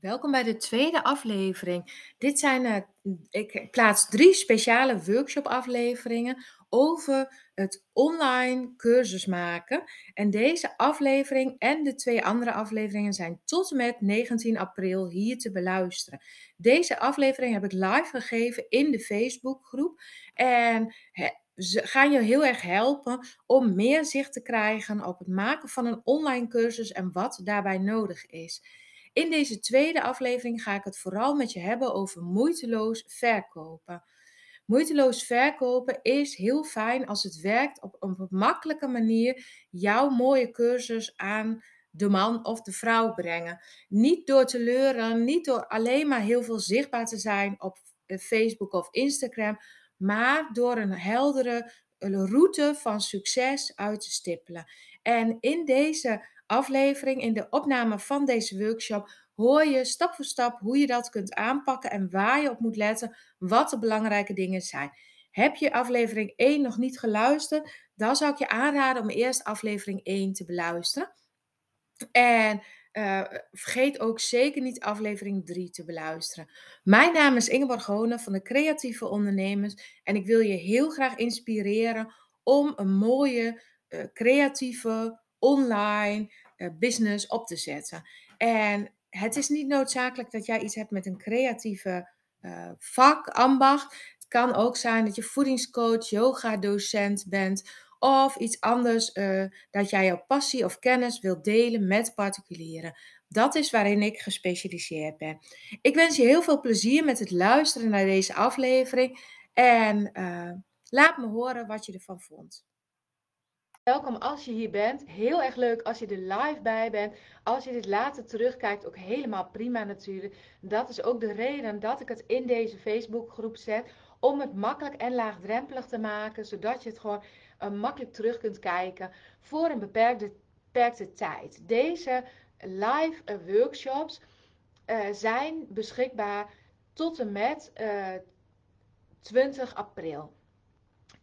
Welkom bij de tweede aflevering. Dit zijn, uh, ik plaats drie speciale workshop-afleveringen over het online cursus maken. En deze aflevering en de twee andere afleveringen zijn tot en met 19 april hier te beluisteren. Deze aflevering heb ik live gegeven in de Facebookgroep. En ze gaan je heel erg helpen om meer zicht te krijgen op het maken van een online cursus en wat daarbij nodig is. In deze tweede aflevering ga ik het vooral met je hebben over moeiteloos verkopen. Moeiteloos verkopen is heel fijn als het werkt op, een makkelijke manier jouw mooie cursus aan de man of de vrouw brengen. Niet door te leuren, niet door alleen maar heel veel zichtbaar te zijn op eh, Facebook of Instagram, maar door een heldere route van succes uit te stippelen. En in deze aflevering, in de opname van deze workshop, hoor je stap voor stap hoe je dat kunt aanpakken en waar je op moet letten, wat de belangrijke dingen zijn. Heb je aflevering 1 nog niet geluisterd, dan zou ik je aanraden om eerst aflevering 1 te beluisteren. En uh, vergeet ook zeker niet aflevering 3 te beluisteren. Mijn naam is Ingeborg Honen van de Creatieve Ondernemers en ik wil je heel graag inspireren om een mooie, uh, creatieve, online uh, business op te zetten. En het is niet noodzakelijk dat jij iets hebt met een creatieve uh, vak, ambacht. Het kan ook zijn dat je voedingscoach, yoga-docent bent of iets anders uh, dat jij jouw passie of kennis wilt delen met particulieren. Dat is waarin ik gespecialiseerd ben. Ik wens je heel veel plezier met het luisteren naar deze aflevering en laat me horen wat je ervan vond. Welkom als je hier bent. Heel erg leuk als je er live bij bent. Als je dit later terugkijkt, ook helemaal prima natuurlijk. Dat is ook de reden dat ik het in deze Facebookgroep zet. Om het makkelijk en laagdrempelig te maken. Zodat je het gewoon uh, makkelijk terug kunt kijken voor een beperkte, beperkte tijd. Deze live uh, workshops uh, zijn beschikbaar tot en met 20 april.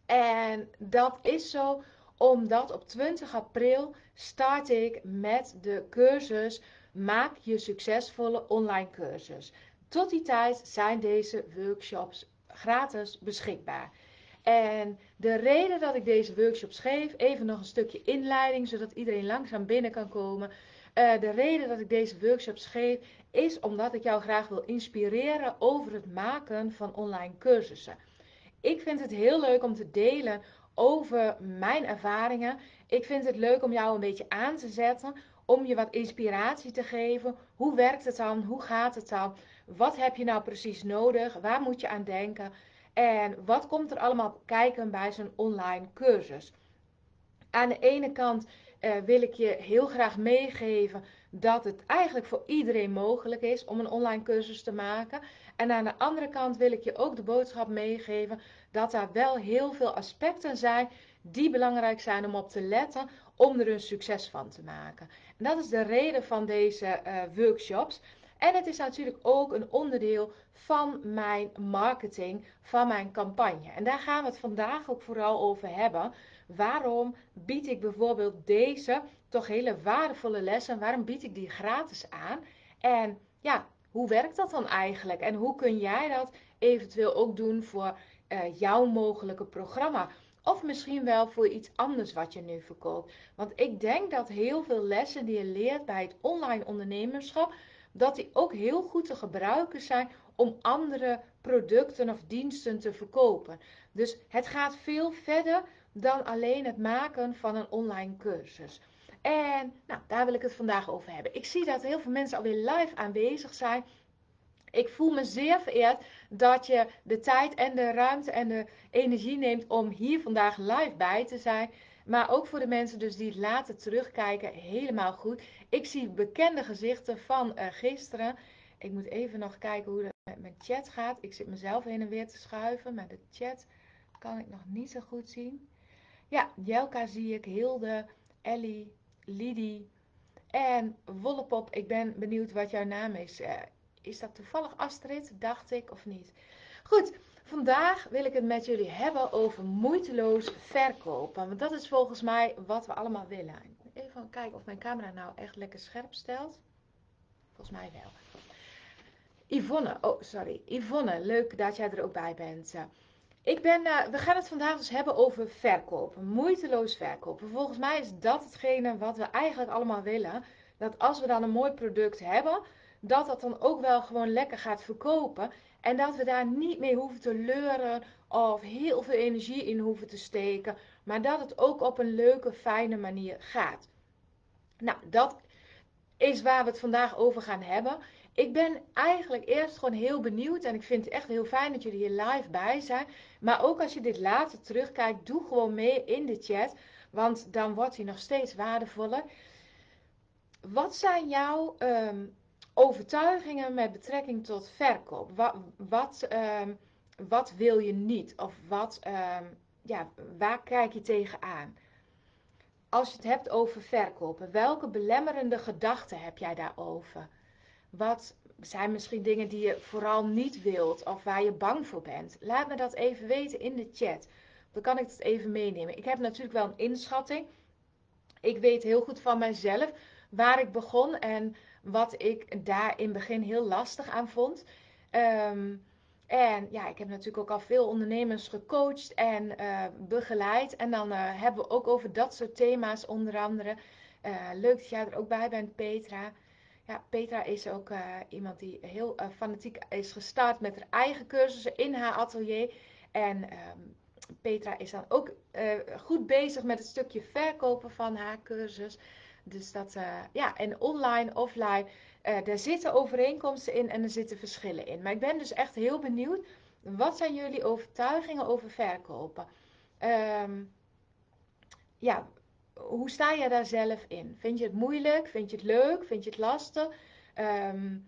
En dat is zo omdat op 20 april start ik met de cursus Maak je succesvolle online cursus. Tot die tijd zijn deze workshops gratis beschikbaar. En de reden dat ik deze workshops geef, even nog een stukje inleiding, zodat iedereen langzaam binnen kan komen. Uh, de reden dat ik deze workshops geef, is omdat ik jou graag wil inspireren over het maken van online cursussen. Ik vind het heel leuk om te delen over mijn ervaringen. Ik vind het leuk om jou een beetje aan te zetten, om je wat inspiratie te geven. Hoe werkt het dan? Hoe gaat het dan? Wat heb je nou precies nodig? Waar moet je aan denken? En wat komt er allemaal kijken bij zo'n online cursus? Aan de ene kant uh, wil ik je heel graag meegeven dat het eigenlijk voor iedereen mogelijk is om een online cursus te maken. En aan de andere kant wil ik je ook de boodschap meegeven dat er wel heel veel aspecten zijn die belangrijk zijn om op te letten om er een succes van te maken. En dat is de reden van deze uh, workshops. En het is natuurlijk ook een onderdeel van mijn marketing, van mijn campagne. En daar gaan we het vandaag ook vooral over hebben. Waarom bied ik bijvoorbeeld deze toch hele waardevolle lessen? Waarom bied ik die gratis aan? En ja, hoe werkt dat dan eigenlijk? En hoe kun jij dat eventueel ook doen voor uh, jouw mogelijke programma? Of misschien wel voor iets anders wat je nu verkoopt. Want ik denk dat heel veel lessen die je leert bij het online ondernemerschap, dat die ook heel goed te gebruiken zijn om andere producten of diensten te verkopen. Dus het gaat veel verder dan alleen het maken van een online cursus. En nou, daar wil ik het vandaag over hebben. Ik zie dat heel veel mensen alweer live aanwezig zijn. Ik voel me zeer vereerd dat je de tijd en de ruimte en de energie neemt om hier vandaag live bij te zijn. Maar ook voor de mensen dus die later terugkijken, helemaal goed. Ik zie bekende gezichten van uh, gisteren. Ik moet even nog kijken hoe het met mijn chat gaat. Ik zit mezelf heen en weer te schuiven, maar de chat kan ik nog niet zo goed zien. Ja, Jelka zie ik, Hilde, Ellie, Lidie en Wollepop. Ik ben benieuwd wat jouw naam is. Uh, is dat toevallig Astrid, dacht ik, of niet? Goed, vandaag wil ik het met jullie hebben over moeiteloos verkopen. Want dat is volgens mij wat we allemaal willen. Even kijken of mijn camera nou echt lekker scherp stelt. Volgens mij wel. Yvonne, oh sorry, Yvonne, leuk dat jij er ook bij bent. Ik ben, uh, we gaan het vandaag dus hebben over verkopen, moeiteloos verkopen. Volgens mij is dat hetgene wat we eigenlijk allemaal willen. Dat als we dan een mooi product hebben, dat dat dan ook wel gewoon lekker gaat verkopen. En dat we daar niet mee hoeven te leuren of heel veel energie in hoeven te steken. Maar dat het ook op een leuke, fijne manier gaat. Nou, dat is waar we het vandaag over gaan hebben. Ik ben eigenlijk eerst gewoon heel benieuwd en ik vind het echt heel fijn dat jullie hier live bij zijn. Maar ook als je dit later terugkijkt, doe gewoon mee in de chat, want dan wordt hij nog steeds waardevoller. Wat zijn jouw ehm, overtuigingen met betrekking tot verkoop? Wat, wat, ehm, wat wil je niet? Of wat, ehm, ja, waar kijk je tegenaan? Als je het hebt over verkopen, welke belemmerende gedachten heb jij daarover? Wat zijn misschien dingen die je vooral niet wilt of waar je bang voor bent? Laat me dat even weten in de chat. Dan kan ik het even meenemen. Ik heb natuurlijk wel een inschatting. Ik weet heel goed van mijzelf waar ik begon en wat ik daar in het begin heel lastig aan vond. Um, en ja, ik heb natuurlijk ook al veel ondernemers gecoacht en uh, begeleid. En dan uh, hebben we ook over dat soort thema's onder andere. Uh, leuk dat jij er ook bij bent, Petra. Ja, Petra is ook iemand die heel fanatiek is gestart met haar eigen cursussen in haar atelier. En um, Petra is dan ook goed bezig met het stukje verkopen van haar cursus. Dus dat, ja, en online, offline daar zitten overeenkomsten in en er zitten verschillen in. Maar ik ben dus echt heel benieuwd. Wat zijn jullie overtuigingen over verkopen? Um, ja, hoe sta je daar zelf in? Vind je het moeilijk? Vind je het leuk? Vind je het lastig? Um,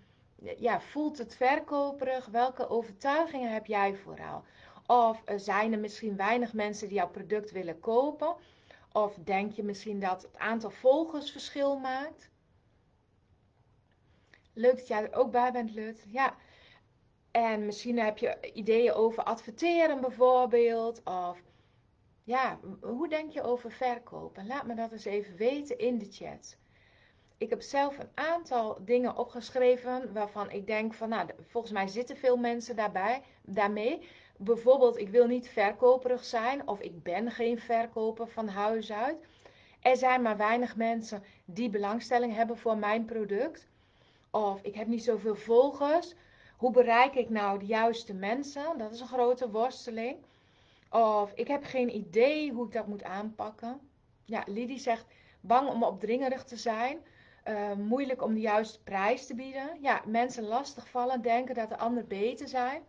ja, voelt het verkoperig? Welke overtuigingen heb jij vooral? Of uh, zijn er misschien weinig mensen die jouw product willen kopen? Of denk je misschien dat het aantal volgers verschil maakt? Leuk dat jij er ook bij bent, Lut. Ja. En misschien heb je ideeën over adverteren bijvoorbeeld. Of ja, hoe denk je over verkopen? Laat me dat eens even weten in de chat. Ik heb zelf een aantal dingen opgeschreven waarvan ik denk van, nou, volgens mij zitten veel mensen daarbij, daarmee. Bijvoorbeeld, ik wil niet verkoperig zijn of ik ben geen verkoper van huis uit. Er zijn maar weinig mensen die belangstelling hebben voor mijn product. Of ik heb niet zoveel volgers. Hoe bereik ik nou de juiste mensen? Dat is een grote worsteling. Of ik heb geen idee hoe ik dat moet aanpakken. Ja, Lidie zegt bang om opdringerig te zijn. Uh, moeilijk om de juiste prijs te bieden. Ja, mensen lastigvallen, denken dat de ander beter zijn.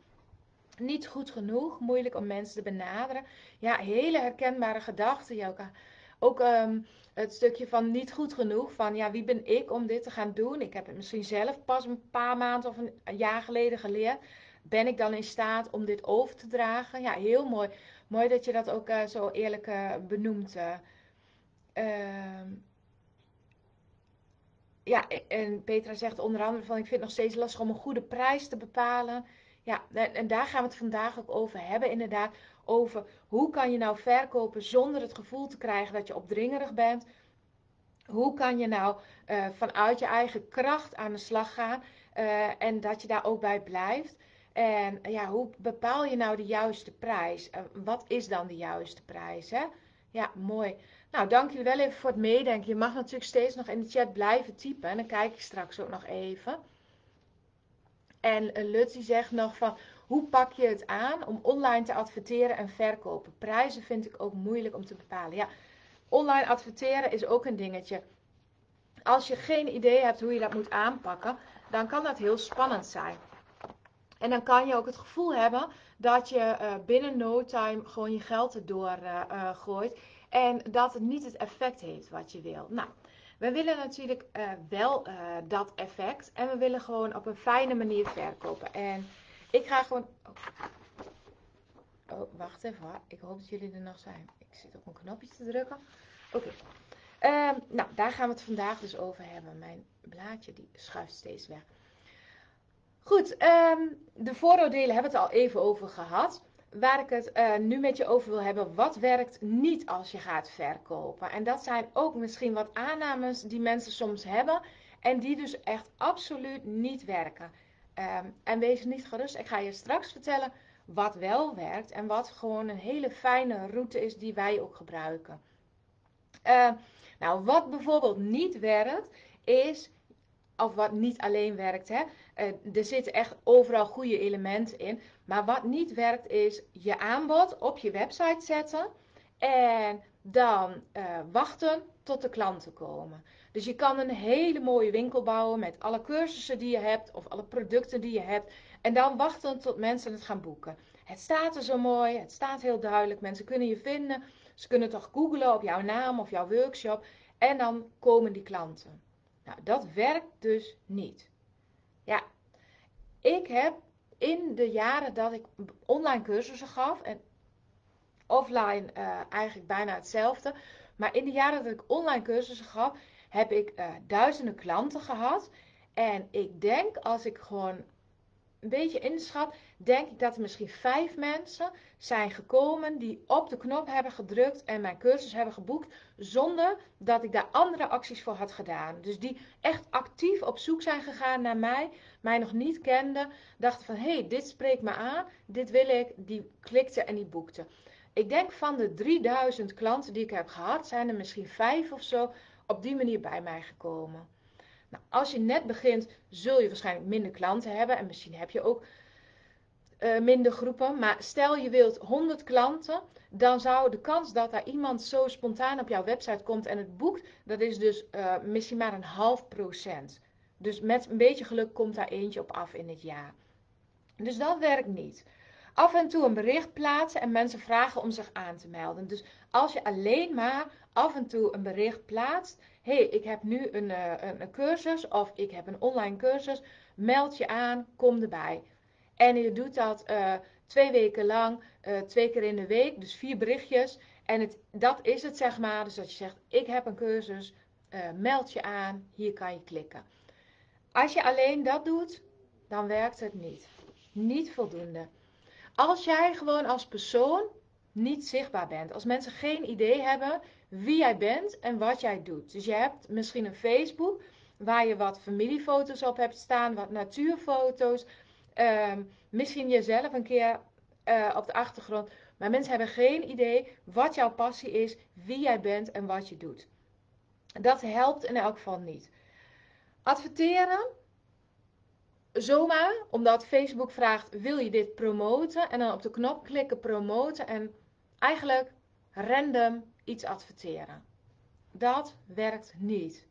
Niet goed genoeg, moeilijk om mensen te benaderen. Ja, hele herkenbare gedachten, Joka. Ook um, het stukje van niet goed genoeg. Van ja, wie ben ik om dit te gaan doen? Ik heb het misschien zelf pas een paar maanden of een jaar geleden geleerd. Ben ik dan in staat om dit over te dragen? Ja, heel mooi. Mooi dat je dat ook uh, zo eerlijk uh, benoemt. Uh. ja, en Petra zegt onder andere van ik vind het nog steeds lastig om een goede prijs te bepalen. Ja, en, en daar gaan we het vandaag ook over hebben inderdaad over hoe kan je nou verkopen zonder het gevoel te krijgen dat je opdringerig bent. Hoe kan je nou vanuit je eigen kracht aan de slag gaan en dat je daar ook bij blijft. En ja, hoe bepaal je nou de juiste prijs? Wat is dan de juiste prijs? Hè? Ja, mooi. Nou, dank jullie wel even voor het meedenken. Je mag natuurlijk steeds nog in de chat blijven typen. En dan kijk ik straks ook nog even. En Lutzi zegt nog van, hoe pak je het aan om online te adverteren en verkopen? Prijzen vind ik ook moeilijk om te bepalen. Ja, online adverteren is ook een dingetje. Als je geen idee hebt hoe je dat moet aanpakken, dan kan dat heel spannend zijn. En dan kan je ook het gevoel hebben dat je uh, binnen no time gewoon je geld erdoor uh, gooit. En dat het niet het effect heeft wat je wil. Nou, we willen natuurlijk wel dat effect. En we willen gewoon op een fijne manier verkopen. En ik ga gewoon... Oh, wacht even hoor. Ik hoop dat jullie er nog zijn. Ik zit op een knopje te drukken. Oké. Um, nou, daar gaan we het vandaag dus over hebben. Mijn blaadje die schuift steeds weg. Goed, um, de vooroordelen hebben we het al even over gehad. Waar ik het uh, nu met je over wil hebben, wat werkt niet als je gaat verkopen? En dat zijn ook misschien wat aannames die mensen soms hebben en die dus echt absoluut niet werken. Ehm, en wees niet gerust, ik ga je straks vertellen wat wel werkt en wat gewoon een hele fijne route is die wij ook gebruiken. Uh, nou, wat bijvoorbeeld niet werkt, is, of wat niet alleen werkt, hè, uh, er zitten echt overal goede elementen in. Maar wat niet werkt, is je aanbod op je website zetten en dan uh, wachten tot de klanten komen. Dus je kan een hele mooie winkel bouwen met alle cursussen die je hebt of alle producten die je hebt. En dan wachten tot mensen het gaan boeken. Het staat er zo mooi, het staat heel duidelijk. Mensen kunnen je vinden. Ze kunnen toch googlen op jouw naam of jouw workshop. En dan komen die klanten. Nou, dat werkt dus niet. Ja, ik heb in de jaren dat ik online cursussen gaf en offline uh, eigenlijk bijna hetzelfde. Maar in de jaren dat ik online cursussen gaf, heb ik uh, duizenden klanten gehad. En ik denk als ik gewoon een beetje inschat, denk ik dat er misschien vijf mensen zijn gekomen die op de knop hebben gedrukt en mijn cursus hebben geboekt, zonder dat ik daar andere acties voor had gedaan. Dus die echt actief op zoek zijn gegaan naar mij, mij nog niet kenden, dachten van hé, hey, dit spreekt me aan, dit wil ik, die klikte en die boekte. Ik denk van de 3000 klanten die ik heb gehad, zijn er misschien vijf of zo op die manier bij mij gekomen. Nou, als je net begint, zul je waarschijnlijk minder klanten hebben. En misschien heb je ook uh, minder groepen. Maar stel je wilt 100 klanten, dan zou de kans dat daar iemand zo spontaan op jouw website komt en het boekt, dat is dus uh, misschien maar een half procent. Dus met een beetje geluk komt daar eentje op af in het jaar. Dus dat werkt niet. Af en toe een bericht plaatsen en mensen vragen om zich aan te melden. Dus als je alleen maar af en toe een bericht plaatst hey, ik heb nu uh, een, een, cursus of ik heb een online cursus. Meld je aan, kom erbij. En je doet dat uh, twee weken lang, uh, twee keer in de week, dus vier berichtjes. En het, dat is het zeg maar. Dus dat je zegt, ik heb een cursus, meld je aan, hier kan je klikken. Als je alleen dat doet, dan werkt het niet. Niet voldoende. Als jij gewoon als persoon niet zichtbaar bent, als mensen geen idee hebben wie jij bent en wat jij doet. Dus je hebt misschien een Facebook waar je wat familiefoto's op hebt staan, wat natuurfoto's. Um, misschien jezelf een keer uh, op de achtergrond. Maar mensen hebben geen idee wat jouw passie is, wie jij bent en wat je doet. Dat helpt in elk geval niet. Adverteren, zomaar, omdat Facebook vraagt: wil je dit promoten? En dan op de knop klikken promoten en eigenlijk random iets adverteren. Dat werkt niet.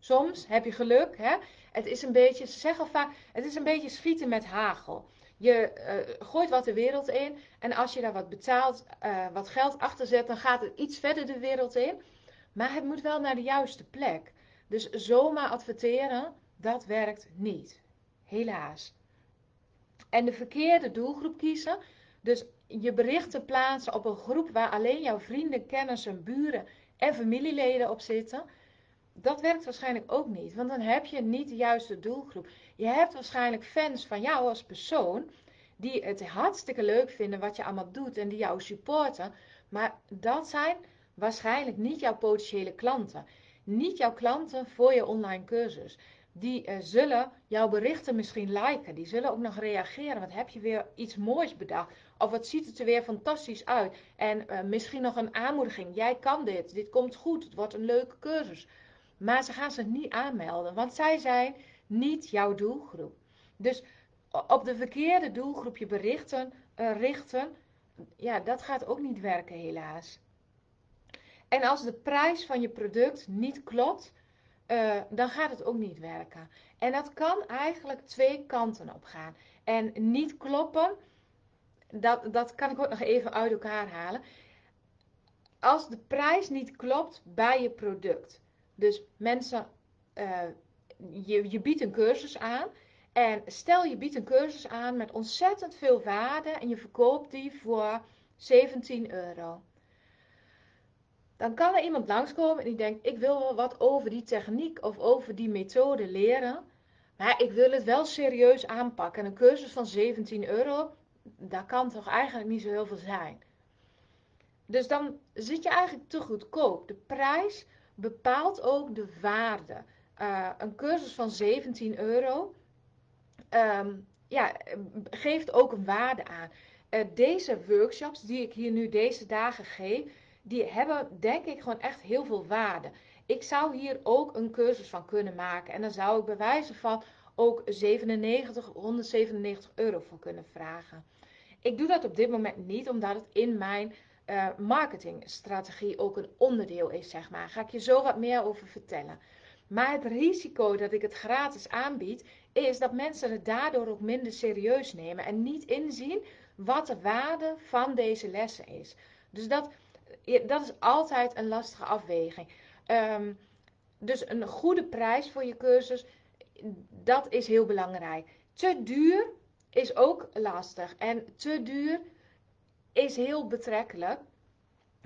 Soms heb je geluk, hè? Het is een beetje, ze zeggen vaak, het is een beetje schieten met hagel. Je uh, gooit wat de wereld in en als je daar wat betaalt, uh, wat geld achter zet, dan gaat het iets verder de wereld in. Maar het moet wel naar de juiste plek. Dus zomaar adverteren, dat werkt niet. Helaas. En de verkeerde doelgroep kiezen. Dus je berichten plaatsen op een groep waar alleen jouw vrienden, kennissen, buren en familieleden op zitten, dat werkt waarschijnlijk ook niet. Want dan heb je niet de juiste doelgroep. Je hebt waarschijnlijk fans van jou als persoon die het hartstikke leuk vinden wat je allemaal doet en die jou supporten. Maar dat zijn waarschijnlijk niet jouw potentiële klanten. Niet jouw klanten voor je online cursus die uh, zullen jouw berichten misschien liken. Die zullen ook nog reageren. Wat heb je weer iets moois bedacht? Of wat ziet het er weer fantastisch uit? En uh, misschien nog een aanmoediging. Jij kan dit. Dit komt goed. Het wordt een leuke cursus. Maar ze gaan zich niet aanmelden. Want zij zijn niet jouw doelgroep. Dus op de verkeerde doelgroep je berichten uh, richten. Ja, dat gaat ook niet werken helaas. En als de prijs van je product niet klopt uh, dan gaat het ook niet werken. En dat kan eigenlijk twee kanten op gaan. En niet kloppen, dat, dat kan ik ook nog even uit elkaar halen. Als de prijs niet klopt bij je product. Dus mensen, uh, je, je biedt een cursus aan. En stel je biedt een cursus aan met ontzettend veel waarde en je verkoopt die voor 17 euro. Dan kan er iemand langskomen en die denkt, ik wil wel wat over die techniek of over die methode leren. Maar ik wil het wel serieus aanpakken. En een cursus van 17 euro, daar kan toch eigenlijk niet zo heel veel zijn. Dus dan zit je eigenlijk te goedkoop. De prijs bepaalt ook de waarde. Uh, een cursus van 17 euro, ehm, ja, geeft ook een waarde aan. Uh, deze workshops die ik hier nu deze dagen geef, die hebben denk ik gewoon echt heel veel waarde. Ik zou hier ook een cursus van kunnen maken. En dan zou ik bij wijze van ook 97, 197 euro voor kunnen vragen. Ik doe dat op dit moment niet, omdat het in mijn uh, marketingstrategie ook een onderdeel is, zeg maar. Daar ga ik je zo wat meer over vertellen. Maar het risico dat ik het gratis aanbied, is dat mensen het daardoor ook minder serieus nemen en niet inzien wat de waarde van deze lessen is. Dus dat, dat is altijd een lastige afweging. Um, dus een goede prijs voor je cursus, dat is heel belangrijk. Te duur is ook lastig. En te duur is heel betrekkelijk.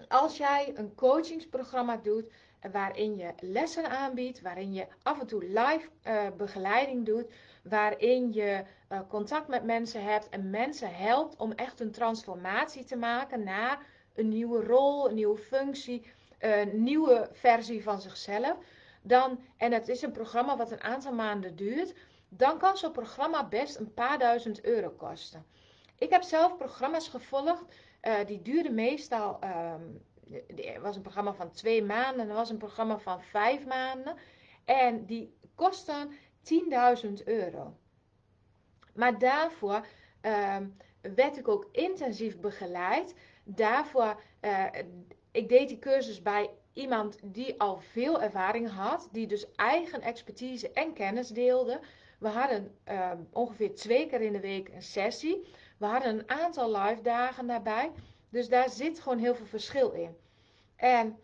Als jij een coachingsprogramma doet waarin je lessen aanbiedt, waarin je af en toe live uh, begeleiding doet, waarin je uh, contact met mensen hebt en mensen helpt om echt een transformatie te maken naar een nieuwe rol, een nieuwe functie, een nieuwe versie van zichzelf, dan, en het is een programma wat een aantal maanden duurt, dan kan zo'n programma best een paar duizend euro kosten. Ik heb zelf programma's gevolgd, uh, die duurden meestal, um, er was een programma van twee maanden, er was een programma van vijf maanden, en die kosten 10.000 euro. Maar daarvoor um, werd ik ook intensief begeleid. Daarvoor, uh, ik deed die cursus bij iemand die al veel ervaring had, die dus eigen expertise en kennis deelde. We hadden uh, ongeveer twee keer in de week een sessie. We hadden een aantal live dagen daarbij. Dus daar zit gewoon heel veel verschil in. En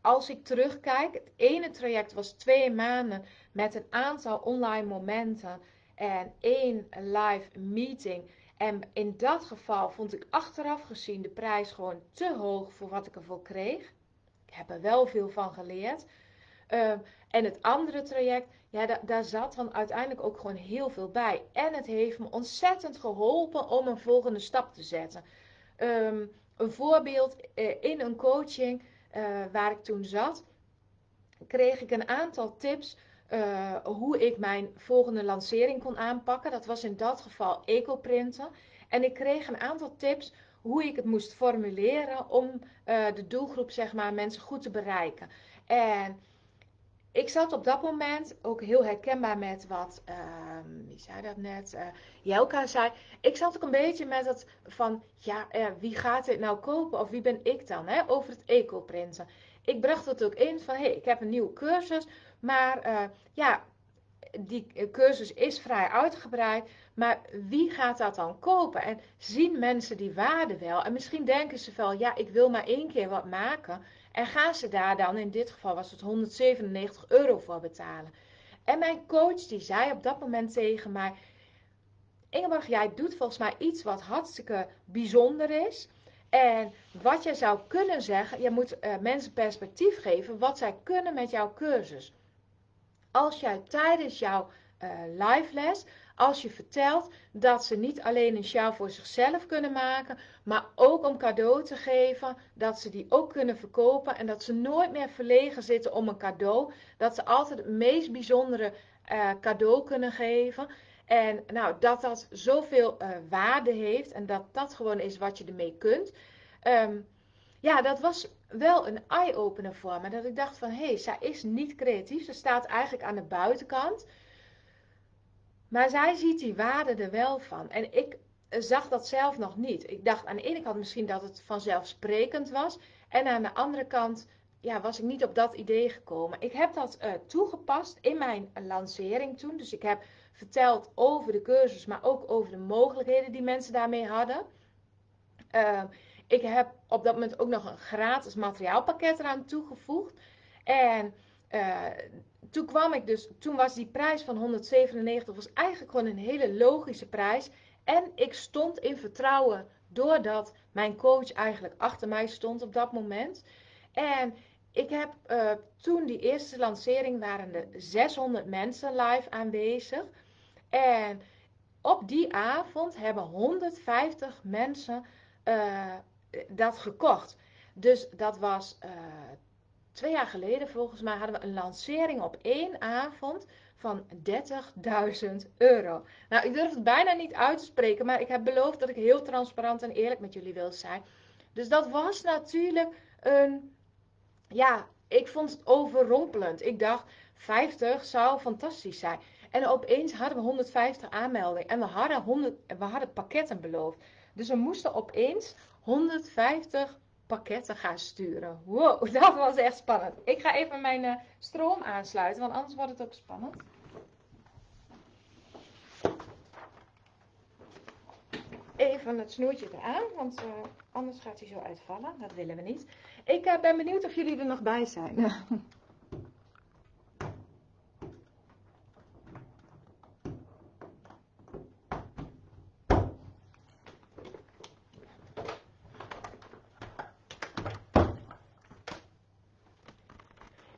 als ik terugkijk, het ene traject was twee maanden met een aantal online momenten en één live meeting. En in dat geval vond ik achteraf gezien de prijs gewoon te hoog voor wat ik ervoor kreeg. Ik heb er wel veel van geleerd. Uh, en het andere traject, ja, da daar zat dan uiteindelijk ook gewoon heel veel bij. En het heeft me ontzettend geholpen om een volgende stap te zetten. Um, een voorbeeld, uh, in een coaching uh, waar ik toen zat, kreeg ik een aantal tips uh, hoe ik mijn volgende lancering kon aanpakken. Dat was in dat geval ecoprinten. En ik kreeg een aantal tips hoe ik het moest formuleren om de doelgroep, zeg maar, mensen goed te bereiken. En ik zat op dat moment ook heel herkenbaar met wat, uh, wie zei dat net, uh, Jelka zei. Ik zat ook een beetje met het van, ja, uh, wie gaat dit nou kopen of wie ben ik dan, hè, over het ecoprinten. Ik bracht het ook in van, hé, hey, ik heb een nieuwe cursus, maar uh, ja, die cursus is vrij uitgebreid. Maar wie gaat dat dan kopen? En zien mensen die waarde wel? En misschien denken ze wel, ja, ik wil maar één keer wat maken. En gaan ze daar dan, in dit geval was het 197 euro voor betalen. En mijn coach die zei op dat moment tegen mij, Ingeborg, jij doet volgens mij iets wat hartstikke bijzonder is. En wat je zou kunnen zeggen, je moet uh, mensen perspectief geven wat zij kunnen met jouw cursus als jij tijdens jouw uh, live les, als je vertelt dat ze niet alleen een sjaal voor zichzelf kunnen maken, maar ook om cadeau te geven, dat ze die ook kunnen verkopen en dat ze nooit meer verlegen zitten om een cadeau, dat ze altijd het meest bijzondere uh, cadeau kunnen geven. En nou, dat dat zoveel uh, waarde heeft en dat dat gewoon is wat je ermee kunt. Um, ja, dat was wel een eye-opener voor me. Dat ik dacht van, hé, hey, zij is niet creatief. Ze staat eigenlijk aan de buitenkant. Maar zij ziet die waarde er wel van. En ik zag dat zelf nog niet. Ik dacht aan de ene kant misschien dat het vanzelfsprekend was. En aan de andere kant ja, was ik niet op dat idee gekomen. Ik heb dat uh, toegepast in mijn lancering toen. Dus ik heb verteld over de cursus, maar ook over de mogelijkheden die mensen daarmee hadden. Uh, ik heb op dat moment ook nog een gratis materiaalpakket eraan toegevoegd. En uh, toen kwam ik dus, toen was die prijs van 197 was eigenlijk gewoon een hele logische prijs. En ik stond in vertrouwen doordat mijn coach eigenlijk achter mij stond op dat moment. En ik heb uh, toen die eerste lancering waren er 600 mensen live aanwezig. En op die avond hebben 150 mensen uh, dat gekocht. Dus dat was uh, twee jaar geleden volgens mij hadden we een lancering op één avond van 30.000 euro. Nou, ik durf het bijna niet uit te spreken, maar ik heb beloofd dat ik heel transparant en eerlijk met jullie wil zijn. Dus dat was natuurlijk een, ja, ik vond het overrompelend. Ik dacht, 50 zou fantastisch zijn. En opeens hadden we 150 aanmeldingen en we hadden, 100, we hadden pakketten beloofd. Dus we moesten opeens 150 pakketten gaan sturen. Wow, dat was echt spannend. Ik ga even mijn uh, stroom aansluiten, want anders wordt het ook spannend. Even het snoertje eraan, want uh, anders gaat hij zo uitvallen. Dat willen we niet. Ik uh, ben benieuwd of jullie er nog bij zijn.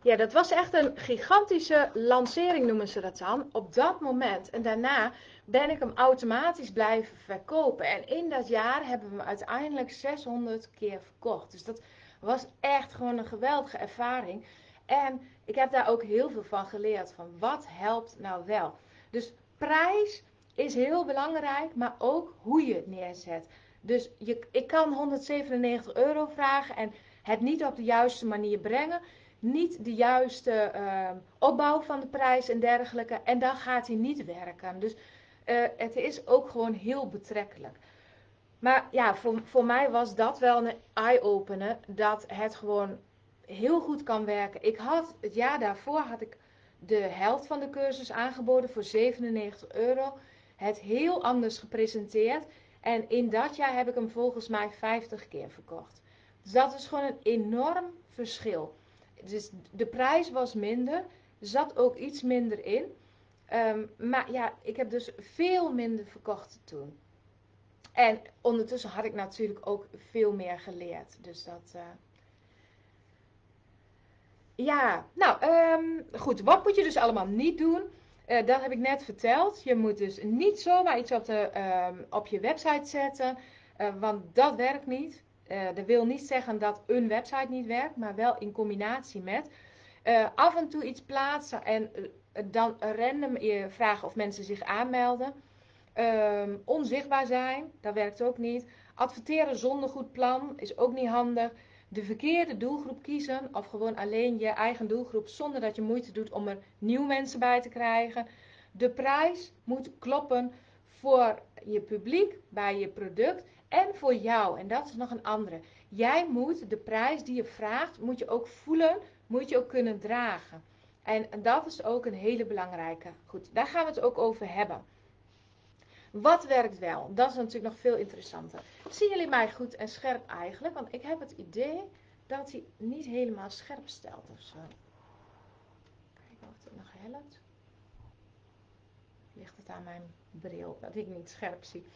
Ja, dat was echt een gigantische lancering, noemen ze dat dan, op dat moment. En daarna ben ik hem automatisch blijven verkopen. En in dat jaar hebben we hem uiteindelijk 600 keer verkocht. Dus dat was echt gewoon een geweldige ervaring. En ik heb daar ook heel veel van geleerd. Van wat helpt nou wel? Dus prijs is heel belangrijk, maar ook hoe je het neerzet. Dus je, ik kan 197 euro vragen en het niet op de juiste manier brengen niet de juiste uh, opbouw van de prijs en dergelijke. En dan gaat hij niet werken. Dus uh, het is ook gewoon heel betrekkelijk. Maar ja, voor, voor mij was dat wel een eye-opener. Dat het gewoon heel goed kan werken. Ik had het jaar daarvoor had ik de helft van de cursus aangeboden voor 97 euro. Het heel anders gepresenteerd. En in dat jaar heb ik hem volgens mij 50 keer verkocht. Dus dat is gewoon een enorm verschil. Dus de prijs was minder. Er zat ook iets minder in. Ehm, maar ja, ik heb dus veel minder verkocht toen. En ondertussen had ik natuurlijk ook veel meer geleerd. Dus dat. Uh... Ja, nou um, goed. Wat moet je dus allemaal niet doen? Uh, dat heb ik net verteld. Je moet dus niet zomaar iets op, de, um, op je website zetten. Uh, want dat werkt niet. Uh, dat wil niet zeggen dat een website niet werkt, maar wel in combinatie met. Uh, af en toe iets plaatsen en uh, dan random vragen of mensen zich aanmelden. Ehm, onzichtbaar zijn, dat werkt ook niet. Adverteren zonder goed plan is ook niet handig. De verkeerde doelgroep kiezen of gewoon alleen je eigen doelgroep zonder dat je moeite doet om er nieuwe mensen bij te krijgen. De prijs moet kloppen voor je publiek, bij je product en voor jou. En dat is nog een andere. Jij moet de prijs die je vraagt, moet je ook voelen, moet je ook kunnen dragen. En dat is ook een hele belangrijke. Goed, daar gaan we het ook over hebben. Wat werkt wel? Dat is natuurlijk nog veel interessanter. Zien jullie mij goed en scherp eigenlijk? Want ik heb het idee dat hij niet helemaal scherp stelt of zo. Kijken of het nog helpt. Ligt het aan mijn bril dat ik niet scherp zie.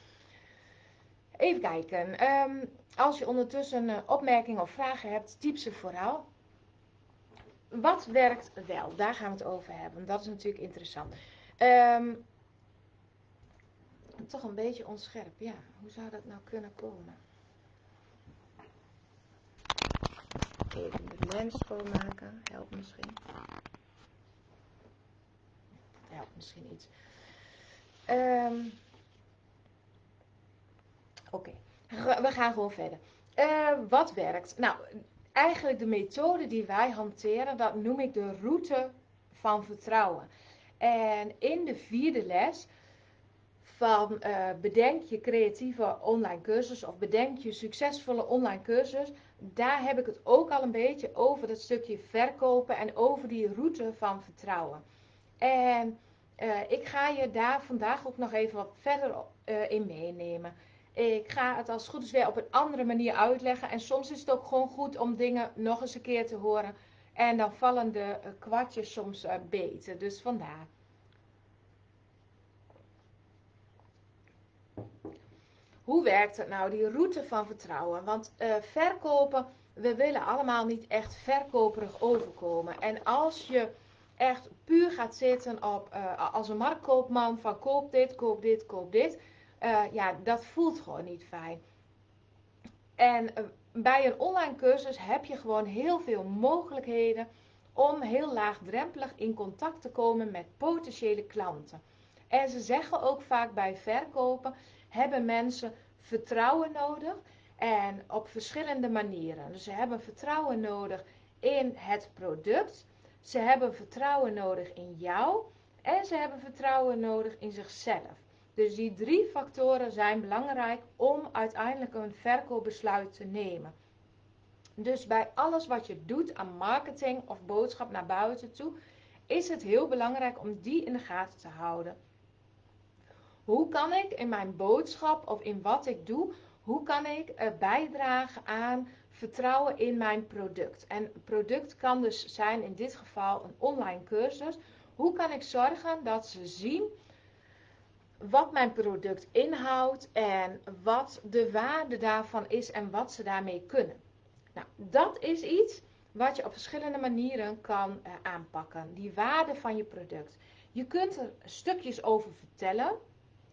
Even kijken. Um, als je ondertussen uh, opmerkingen of vragen hebt, typ ze vooral. Wat werkt wel? Daar gaan we het over hebben. Dat is natuurlijk interessant. Um, toch een beetje onscherp. Ja, hoe zou dat nou kunnen komen? Even de lens schoonmaken. Helpt misschien. Helpt misschien iets. Um, Oké, we gaan gewoon verder. Uh, wat werkt? Nou, eigenlijk de methode die wij hanteren, dat noem ik de route van vertrouwen. En in de vierde les van uh, bedenk je creatieve online cursus of bedenk je succesvolle online cursus, daar heb ik het ook al een beetje over dat stukje verkopen en over die route van vertrouwen. En uh, ik ga je daar vandaag ook nog even wat verder in meenemen. Ik ga het als het goed is weer op een andere manier uitleggen. En soms is het ook gewoon goed om dingen nog eens een keer te horen. En dan vallen de eh, kwartjes soms uh, beter. Dus vandaar. Hoe werkt het nou, die route van vertrouwen? Want uh, verkopen, we willen allemaal niet echt verkoperig overkomen. En als je echt puur gaat zitten op, als een marktkoopman van koop dit, koop dit, koop dit uh, ja, dat voelt gewoon niet fijn. En uh, bij een online cursus heb je gewoon heel veel mogelijkheden om heel laagdrempelig in contact te komen met potentiële klanten. En ze zeggen ook vaak bij verkopen hebben mensen vertrouwen nodig en op verschillende manieren. Dus ze hebben vertrouwen nodig in het product, ze hebben vertrouwen nodig in jou en ze hebben vertrouwen nodig in zichzelf. Dus die drie factoren zijn belangrijk om uiteindelijk een verkoopbesluit te nemen. Dus bij alles wat je doet aan marketing of boodschap naar buiten toe, is het heel belangrijk om die in de gaten te houden. Hoe kan ik in mijn boodschap of in wat ik doe, hoe kan ik bijdragen aan vertrouwen in mijn product? En product kan dus zijn in dit geval een online cursus. Hoe kan ik zorgen dat ze zien wat mijn product inhoudt en wat de waarde daarvan is en wat ze daarmee kunnen? Nou, dat is iets wat je op verschillende manieren kan uh, aanpakken. Die waarde van je product. Je kunt er stukjes over vertellen.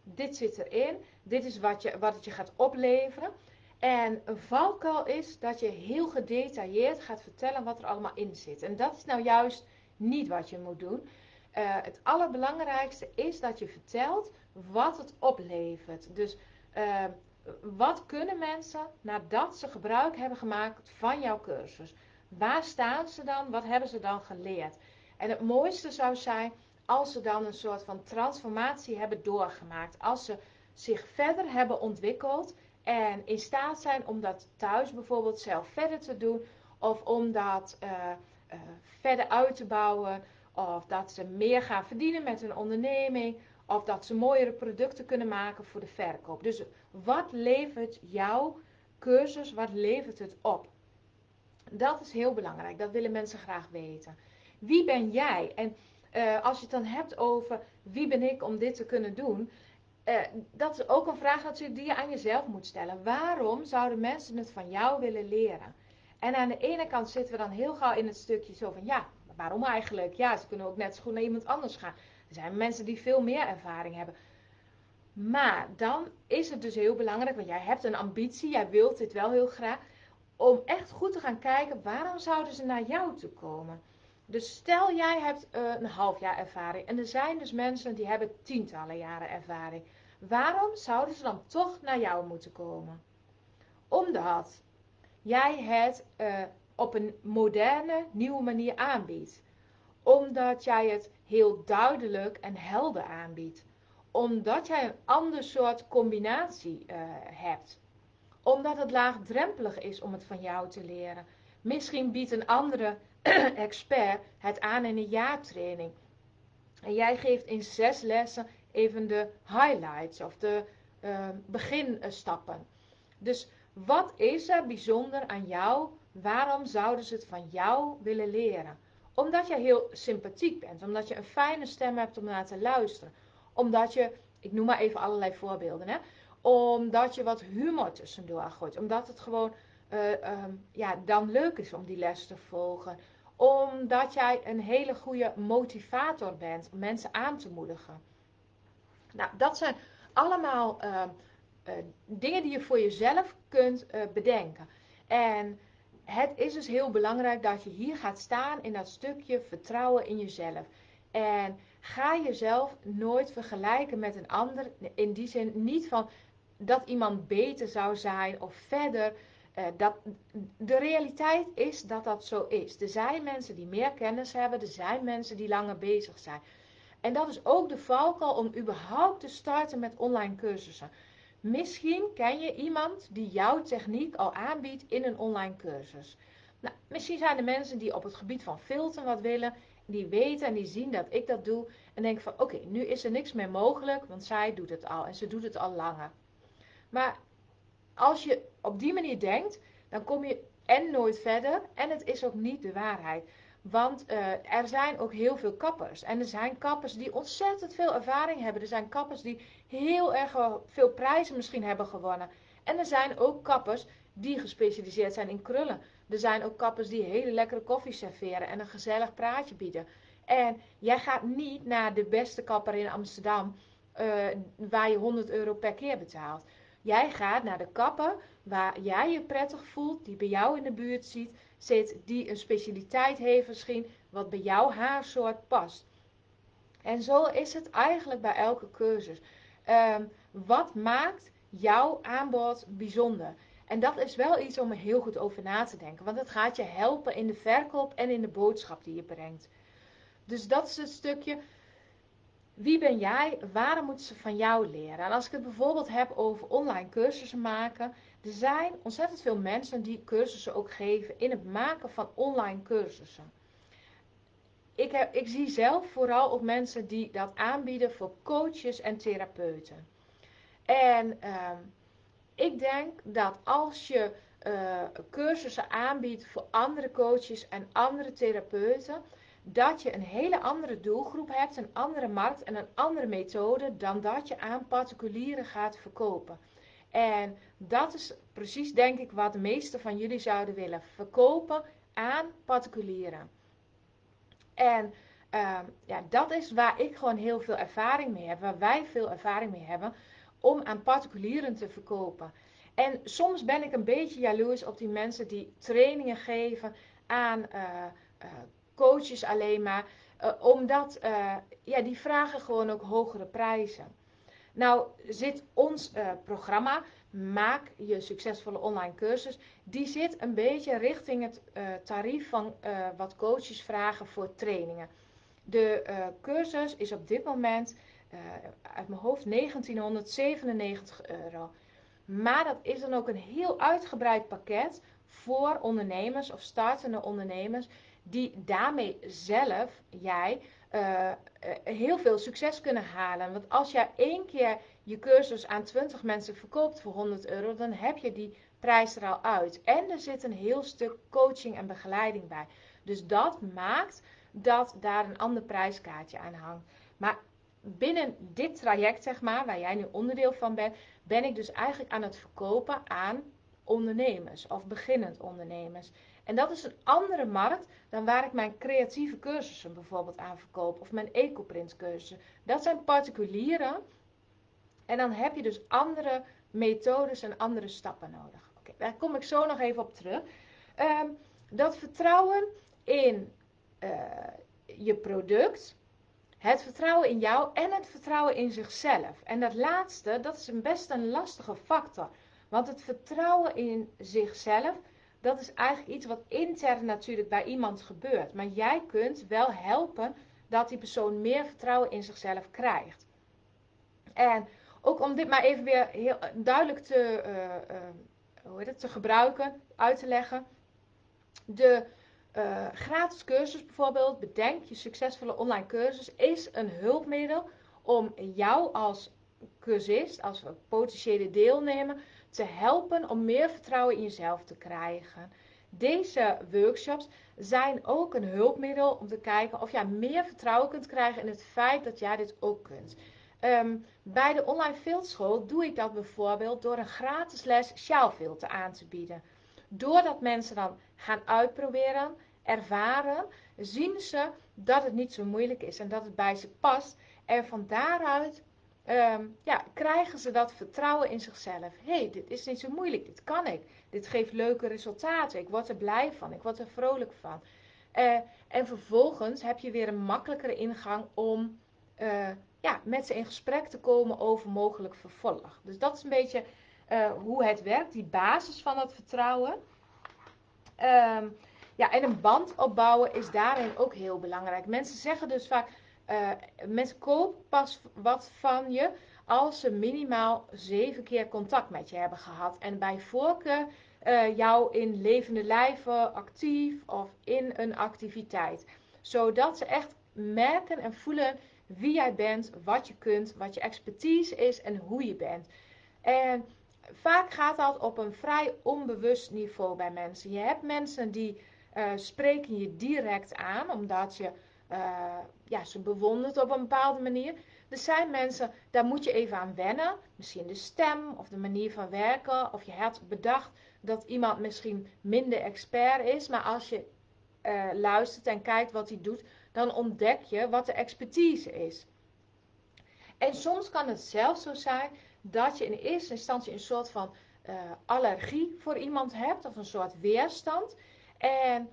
Dit zit erin. Dit is wat, je, wat het je gaat opleveren. En een valkuil is dat je heel gedetailleerd gaat vertellen wat er allemaal in zit. En dat is nou juist niet wat je moet doen. Uh, het allerbelangrijkste is dat je vertelt wat het oplevert. Dus uh, wat kunnen mensen nadat ze gebruik hebben gemaakt van jouw cursus? Waar staan ze dan? Wat hebben ze dan geleerd? En het mooiste zou zijn als ze dan een soort van transformatie hebben doorgemaakt. Als ze zich verder hebben ontwikkeld en in staat zijn om dat thuis bijvoorbeeld zelf verder te doen. Of om dat uh, uh, verder uit te bouwen. Of dat ze meer gaan verdienen met hun onderneming. Of dat ze mooiere producten kunnen maken voor de verkoop. Dus wat levert jouw cursus, wat levert het op? Dat is heel belangrijk. Dat willen mensen graag weten. Wie ben jij? En uh, als je het dan hebt over wie ben ik om dit te kunnen doen. Uh, dat is ook een vraag natuurlijk die je aan jezelf moet stellen. Waarom zouden mensen het van jou willen leren? En aan de ene kant zitten we dan heel gauw in het stukje zo van ja, waarom eigenlijk? Ja, ze kunnen ook net zo goed naar iemand anders gaan. Er zijn mensen die veel meer ervaring hebben. Maar dan is het dus heel belangrijk, want jij hebt een ambitie, jij wilt dit wel heel graag, om echt goed te gaan kijken waarom zouden ze naar jou toe komen. Dus stel jij hebt uh, een half jaar ervaring en er zijn dus mensen die hebben tientallen jaren ervaring. Waarom zouden ze dan toch naar jou moeten komen? Omdat jij het uh, op een moderne, nieuwe manier aanbiedt. Omdat jij het heel duidelijk en helder aanbiedt. Omdat jij een ander soort combinatie uh, hebt. Omdat het laagdrempelig is om het van jou te leren. Misschien biedt een andere expert het aan in een jaartraining. En jij geeft in zes lessen even de highlights of de uh, beginstappen. Dus wat is er bijzonder aan jou? Waarom zouden ze het van jou willen leren? Omdat je heel sympathiek bent, omdat je een fijne stem hebt om naar te luisteren. Omdat je, ik noem maar even allerlei voorbeelden, hè? omdat je wat humor tussendoor gooit. Omdat het gewoon uh, um, ja, dan leuk is om die les te volgen. Omdat jij een hele goede motivator bent om mensen aan te moedigen. Nou, dat zijn allemaal uh, uh, dingen die je voor jezelf kunt bedenken. En het is dus heel belangrijk dat je hier gaat staan in dat stukje vertrouwen in jezelf. En ga jezelf nooit vergelijken met een ander. In die zin niet van dat iemand beter zou zijn of verder. Uh, dat, de realiteit is dat dat zo is. Er zijn mensen die meer kennis hebben, er zijn mensen die langer bezig zijn. En dat is ook de valkuil om überhaupt te starten met online cursussen. Misschien ken je iemand die jouw techniek al aanbiedt in een online cursus. Nou, misschien zijn er mensen die op het gebied van filteren wat willen, die weten en die zien dat ik dat doe en denken van oké, nu is er niks meer mogelijk, want zij doet het al en ze doet het al langer. Maar als je op die manier denkt, dan kom je en nooit verder en het is ook niet de waarheid. Want uh, er zijn ook heel veel kappers. En er zijn kappers die ontzettend veel ervaring hebben. Er zijn kappers die heel erg veel prijzen misschien hebben gewonnen. En er zijn ook kappers die gespecialiseerd zijn in krullen. Er zijn ook kappers die hele lekkere koffie serveren en een gezellig praatje bieden. En jij gaat niet naar de beste kapper in Amsterdam, uh, waar je 100 euro per keer betaalt. Jij gaat naar de kapper waar jij je prettig voelt, die bij jou in de buurt ziet, zit, die een specialiteit heeft misschien, wat bij jouw haarsoort past. En zo is het eigenlijk bij elke cursus. Ehm, wat maakt jouw aanbod bijzonder? En dat is wel iets om er heel goed over na te denken, want het gaat je helpen in de verkoop en in de boodschap die je brengt. Dus dat is het stukje. Wie ben jij? Waarom moeten ze van jou leren? En als ik het bijvoorbeeld heb over online cursussen maken. Er zijn ontzettend veel mensen die cursussen ook geven in het maken van online cursussen. Ik, heb, ik zie zelf vooral ook mensen die dat aanbieden voor coaches en therapeuten. En uh, ik denk dat als je uh, cursussen aanbiedt voor andere coaches en andere therapeuten, dat je een hele andere doelgroep hebt, een andere markt en een andere methode dan dat je aan particulieren gaat verkopen. En dat is precies denk ik wat de meeste van jullie zouden willen verkopen aan particulieren. En uh, ja, dat is waar ik gewoon heel veel ervaring mee heb, waar wij veel ervaring mee hebben om aan particulieren te verkopen. En soms ben ik een beetje jaloers op die mensen die trainingen geven aan uh, uh, coaches alleen maar. Uh, omdat ja, die vragen gewoon ook hogere prijzen. Nou zit ons programma, Maak je succesvolle online cursus, die zit een beetje richting het tarief van wat coaches vragen voor trainingen. De cursus is op dit moment uit mijn hoofd 1997 euro. Maar dat is dan ook een heel uitgebreid pakket voor ondernemers of startende ondernemers die daarmee zelf, jij, uh, heel veel succes kunnen halen. Want als jij één keer je cursus aan 20 mensen verkoopt voor 100 euro, dan heb je die prijs er al uit. En er zit een heel stuk coaching en begeleiding bij. Dus dat maakt dat daar een ander prijskaartje aan hangt. Maar binnen dit traject, zeg maar, waar jij nu onderdeel van bent, ben ik dus eigenlijk aan het verkopen aan ondernemers of beginnend ondernemers. En dat is een andere markt dan waar ik mijn creatieve cursussen bijvoorbeeld aan verkoop of mijn ecoprint cursussen. Dat zijn particulieren en dan heb je dus andere methodes en andere stappen nodig. Daar kom ik zo nog even op terug. Um, dat vertrouwen in uh, je product het vertrouwen in jou en het vertrouwen in zichzelf. En dat laatste, dat is een best een lastige factor. Want het vertrouwen in zichzelf, dat is eigenlijk iets wat intern natuurlijk bij iemand gebeurt. Maar jij kunt wel helpen dat die persoon meer vertrouwen in zichzelf krijgt. En ook om dit maar even weer heel duidelijk te, uh, uh, hoe heet het, te gebruiken, uit te leggen. De uh, gratis cursus bijvoorbeeld, bedenk je succesvolle online cursus, is een hulpmiddel om jou als cursist, als potentiële deelnemer, te helpen om meer vertrouwen in jezelf te krijgen. Deze workshops zijn ook een hulpmiddel om te kijken of jij meer vertrouwen kunt krijgen in het feit dat jij dit ook kunt. Um, bij de online fildschool doe ik dat bijvoorbeeld door een gratis les sjaalfilter aan te bieden. Doordat mensen dan gaan uitproberen, ervaren, zien ze dat het niet zo moeilijk is en dat het bij ze past. En van daaruit um, ja, krijgen ze dat vertrouwen in zichzelf. Hey, dit is niet zo moeilijk, dit kan ik. Dit geeft leuke resultaten. Ik word er blij van, ik word er vrolijk van. Uh, en vervolgens heb je weer een makkelijkere ingang om uh, ja, met ze in gesprek te komen over mogelijk vervolg. Dus dat is een beetje uh, hoe het werkt, die basis van dat vertrouwen. Um, ja, en een band opbouwen is daarin ook heel belangrijk. Mensen zeggen dus vaak, uh, mensen kopen pas wat van je als ze minimaal zeven keer contact met je hebben gehad. En bij voorkeur uh, jou in levende lijven actief of in een activiteit. Zodat ze echt merken en voelen wie jij bent, wat je kunt, wat je expertise is en hoe je bent. En vaak gaat dat op een vrij onbewust niveau bij mensen. Je hebt mensen die uh, spreken je direct aan, omdat je uh, ja, ze bewondert op een bepaalde manier. Er zijn mensen, daar moet je even aan wennen. Misschien de stem of de manier van werken. Of je hebt bedacht dat iemand misschien minder expert is. Maar als je uh, luistert en kijkt wat hij doet, dan ontdek je wat de expertise is. En soms kan het zelfs zo zijn dat je in eerste instantie een soort van uh, allergie voor iemand hebt of een soort weerstand. En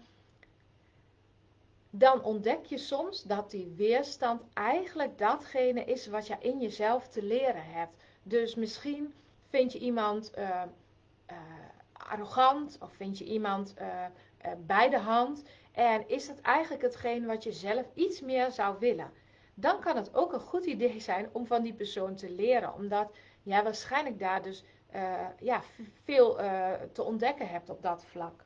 dan ontdek je soms dat die weerstand eigenlijk datgene is wat je in jezelf te leren hebt. Dus misschien vind je iemand uh, uh, arrogant of vind je iemand bij de hand en is dat eigenlijk hetgeen wat je zelf iets meer zou willen. Dan kan het ook een goed idee zijn om van die persoon te leren, omdat jij waarschijnlijk daar dus ja, veel te ontdekken hebt op dat vlak.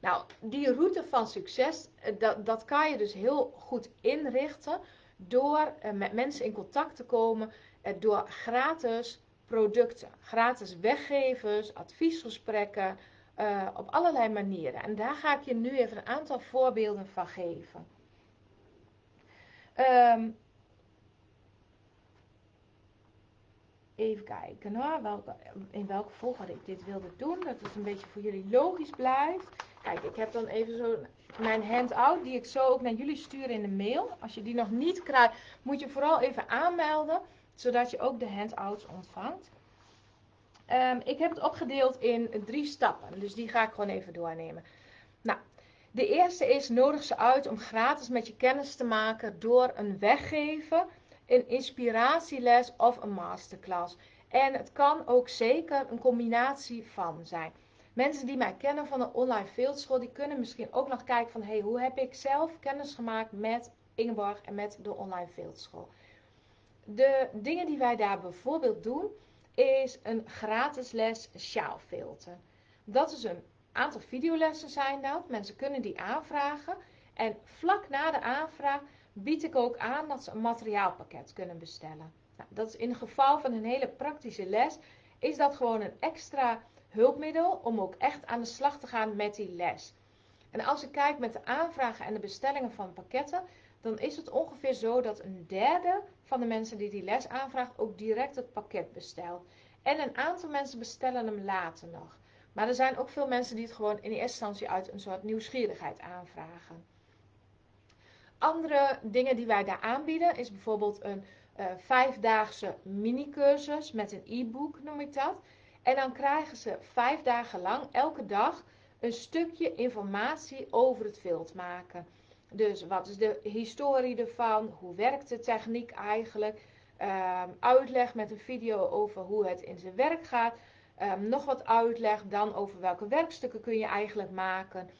Nou, die route van succes, eh, dat, dat kan je dus heel goed inrichten door met mensen in contact te komen, door gratis producten, gratis weggevers, adviesgesprekken, op allerlei manieren. En daar ga ik je nu even een aantal voorbeelden van geven. Um, Even kijken hoor, welke, in welke volgorde ik dit wilde doen. Dat het een beetje voor jullie logisch blijft. Kijk, ik heb dan even zo mijn handout die ik zo ook naar jullie stuur in de mail. Als je die nog niet krijgt, moet je vooral even aanmelden. Zodat je ook de handouts ontvangt. Um, ik heb het opgedeeld in drie stappen. Dus die ga ik gewoon even doornemen. Nou, de eerste is nodig ze uit om gratis met je kennis te maken door een weggever een inspiratieles of een masterclass. En het kan ook zeker een combinatie van zijn. Mensen die mij kennen van de online fieldschool, die kunnen misschien ook nog kijken van... hey, hoe heb ik zelf kennis gemaakt met Ingeborg en met de online fieldschool. De dingen die wij daar bijvoorbeeld doen, is een gratis les sjaalfilter. Dat is een aantal videolessen zijn dat. Mensen kunnen die aanvragen. En vlak na de aanvraag bied ik ook aan dat ze een materiaalpakket kunnen bestellen. Nou, dat is in het geval van een hele praktische les, is dat gewoon een extra hulpmiddel om ook echt aan de slag te gaan met die les. En als ik kijk met de aanvragen en de bestellingen van pakketten, dan is het ongeveer zo dat een derde van de mensen die die les aanvraagt ook direct het pakket bestelt. En een aantal mensen bestellen hem later nog. Maar er zijn ook veel mensen die het gewoon in eerste instantie uit een soort nieuwsgierigheid aanvragen. Andere dingen die wij daar aanbieden is bijvoorbeeld een uh, vijfdaagse mini-cursus met een e-book, noem ik dat. En dan krijgen ze vijf dagen lang elke dag een stukje informatie over het vilt maken. Dus wat is de historie ervan? Hoe werkt de techniek eigenlijk? Um, uitleg met een video over hoe het in zijn werk gaat. Um, nog wat uitleg dan over welke werkstukken kun je eigenlijk maken.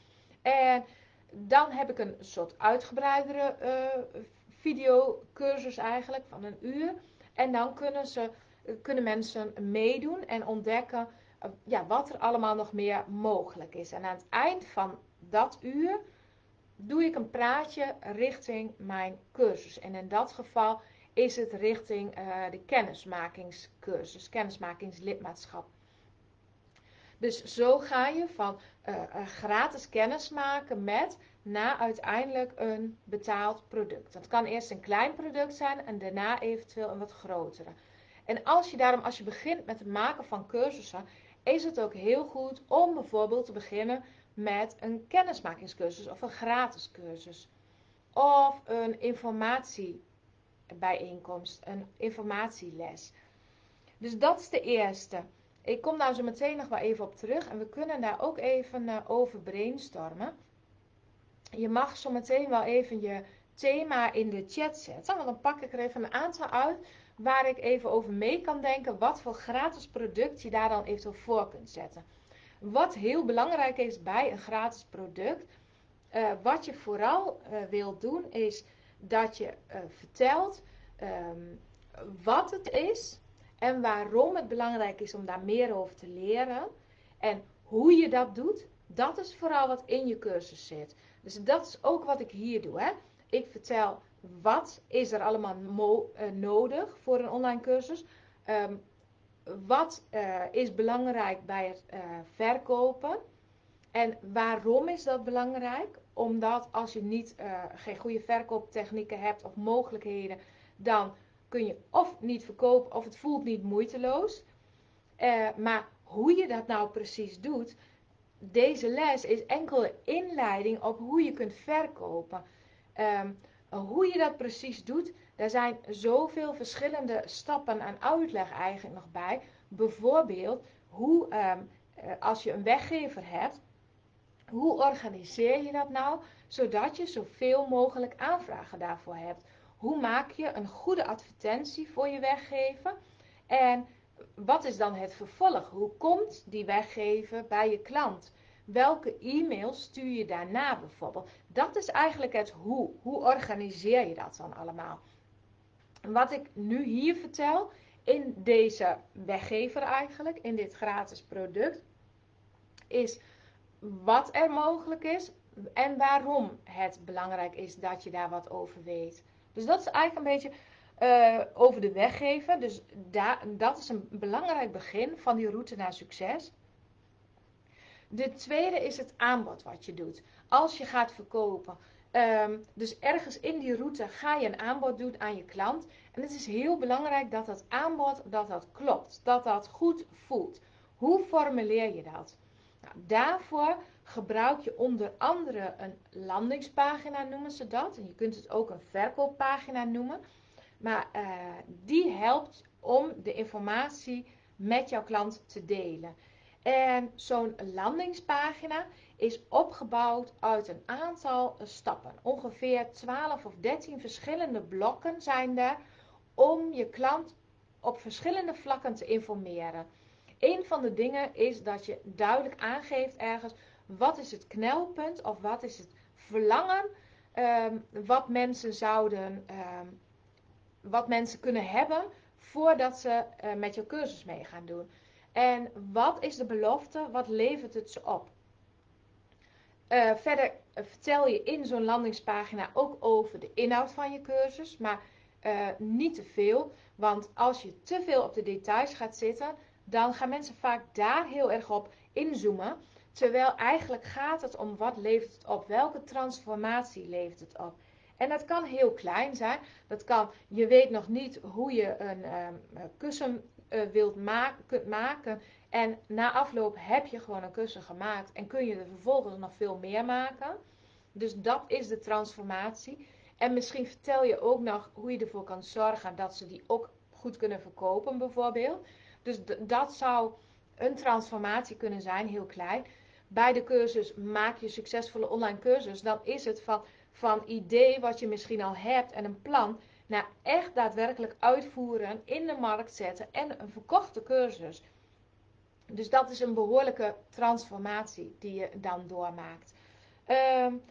En dan heb ik een soort uitgebreidere uh, videocursus eigenlijk van een uur. En dan kunnen, ze, kunnen mensen meedoen en ontdekken uh, ja, wat er allemaal nog meer mogelijk is. En aan het eind van dat uur doe ik een praatje richting mijn cursus. En in dat geval is het richting uh, de kennismakingscursus, kennismakingslidmaatschap. Dus zo ga je van uh, gratis kennis maken met naar uiteindelijk een betaald product. Dat kan eerst een klein product zijn en daarna eventueel een wat grotere. En als je daarom, als je begint met het maken van cursussen, is het ook heel goed om bijvoorbeeld te beginnen met een kennismakingscursus of een gratis cursus. Of een informatiebijeenkomst, een informatieles. Dus dat is de eerste. Ik kom daar zo meteen nog wel even op terug en we kunnen daar ook even uh, over brainstormen. Je mag zo meteen wel even je thema in de chat zetten, want dan pak ik er even een aantal uit waar ik even over mee kan denken wat voor gratis product je daar dan eventueel voor kunt zetten. Wat heel belangrijk is bij een gratis product, uh, wat je vooral uh, wilt doen, is dat je uh, vertelt um, wat het is en waarom het belangrijk is om daar meer over te leren. En hoe je dat doet, dat is vooral wat in je cursus zit. Dus dat is ook wat ik hier doe. Hè. Ik vertel wat is er allemaal uh, nodig voor een online cursus. Um, wat uh, is belangrijk bij het uh, verkopen. En waarom is dat belangrijk? Omdat als je niet, geen goede verkooptechnieken hebt of mogelijkheden, dan kun je of niet verkopen of het voelt niet moeiteloos. Maar hoe je dat nou precies doet, deze les is enkele inleiding op hoe je kunt verkopen. Um, hoe je dat precies doet, Daar zijn zoveel verschillende stappen en uitleg eigenlijk nog bij. Bijvoorbeeld, hoe, ehm, eh, als je een weggever hebt, hoe organiseer je dat nou zodat je zoveel mogelijk aanvragen daarvoor hebt? Hoe maak je een goede advertentie voor je weggever? En wat is dan het vervolg? Hoe komt die weggever bij je klant? Welke e-mails stuur je daarna bijvoorbeeld? Dat is eigenlijk het hoe. Hoe organiseer je dat dan allemaal? Wat ik nu hier vertel, in deze weggever eigenlijk, in dit gratis product, is wat er mogelijk is en waarom het belangrijk is dat je daar wat over weet. Dus dat is eigenlijk een beetje uh, over de weggever. Dus dat is een belangrijk begin van die route naar succes. De tweede is het aanbod wat je doet. Als je gaat verkopen. Um, dus ergens in die route ga je een aanbod doen aan je klant. En het is heel belangrijk dat dat aanbod dat dat klopt. Dat dat goed voelt. Hoe formuleer je dat? Nou, daarvoor gebruik je onder andere een landingspagina, noemen ze dat. En je kunt het ook een verkooppagina noemen. Maar uh, die helpt om de informatie met jouw klant te delen. En zo'n landingspagina is opgebouwd uit een aantal stappen. Ongeveer 12 of 13 verschillende blokken zijn er om je klant op verschillende vlakken te informeren. Een van de dingen is dat je duidelijk aangeeft ergens wat is het knelpunt of wat is het verlangen um, wat mensen zouden, um, wat mensen kunnen hebben voordat ze uh, met jouw cursus mee gaan doen. En wat is de belofte? Wat levert het ze op? Uh, verder vertel je in zo'n landingspagina ook over de inhoud van je cursus, maar uh, niet te veel. Want als je te veel op de details gaat zitten, dan gaan mensen vaak daar heel erg op inzoomen. Terwijl eigenlijk gaat het om wat levert het op, welke transformatie levert het op. En dat kan heel klein zijn. Dat kan, je weet nog niet hoe je een um, kussen uh, wilt maken, kunt maken. En na afloop heb je gewoon een kussen gemaakt en kun je er vervolgens nog veel meer maken. Dus dat is de transformatie. En misschien vertel je ook nog hoe je ervoor kan zorgen dat ze die ook goed kunnen verkopen, bijvoorbeeld. Dus dat zou een transformatie kunnen zijn, heel klein. Bij de cursus maak je succesvolle online cursus. Dan is het van, van idee wat je misschien al hebt en een plan naar echt daadwerkelijk uitvoeren, in de markt zetten en een verkochte cursus. Dus dat is een behoorlijke transformatie die je dan doormaakt. Um,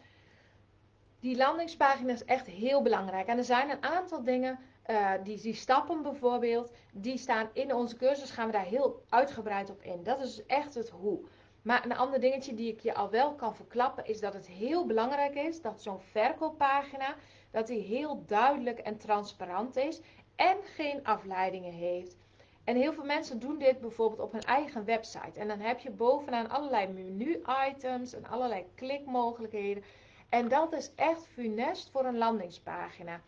die landingspagina is echt heel belangrijk. En er zijn een aantal dingen, uh, die, die stappen bijvoorbeeld, die staan in onze cursus, gaan we daar heel uitgebreid op in. Dat is echt het hoe. Maar een ander dingetje die ik je al wel kan verklappen, is dat het heel belangrijk is dat zo'n verkooppagina, dat die heel duidelijk en transparant is en geen afleidingen heeft. En heel veel mensen doen dit bijvoorbeeld op hun eigen website. En dan heb je bovenaan allerlei menu-items en allerlei klikmogelijkheden. En dat is echt funest voor een landingspagina.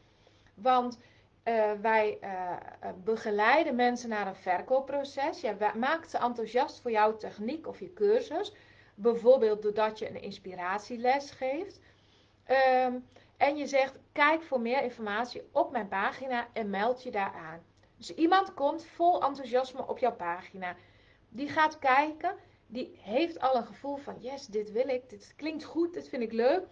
Want uh, wij uh, begeleiden mensen naar een verkoopproces. Ja, maakt ze enthousiast voor jouw techniek of je cursus. Bijvoorbeeld doordat je een inspiratieles geeft. Um, en je zegt, kijk voor meer informatie op mijn pagina en meld je daar aan. Dus iemand komt vol enthousiasme op jouw pagina. Die gaat kijken, die heeft al een gevoel van, yes, dit wil ik, dit klinkt goed, dit vind ik leuk.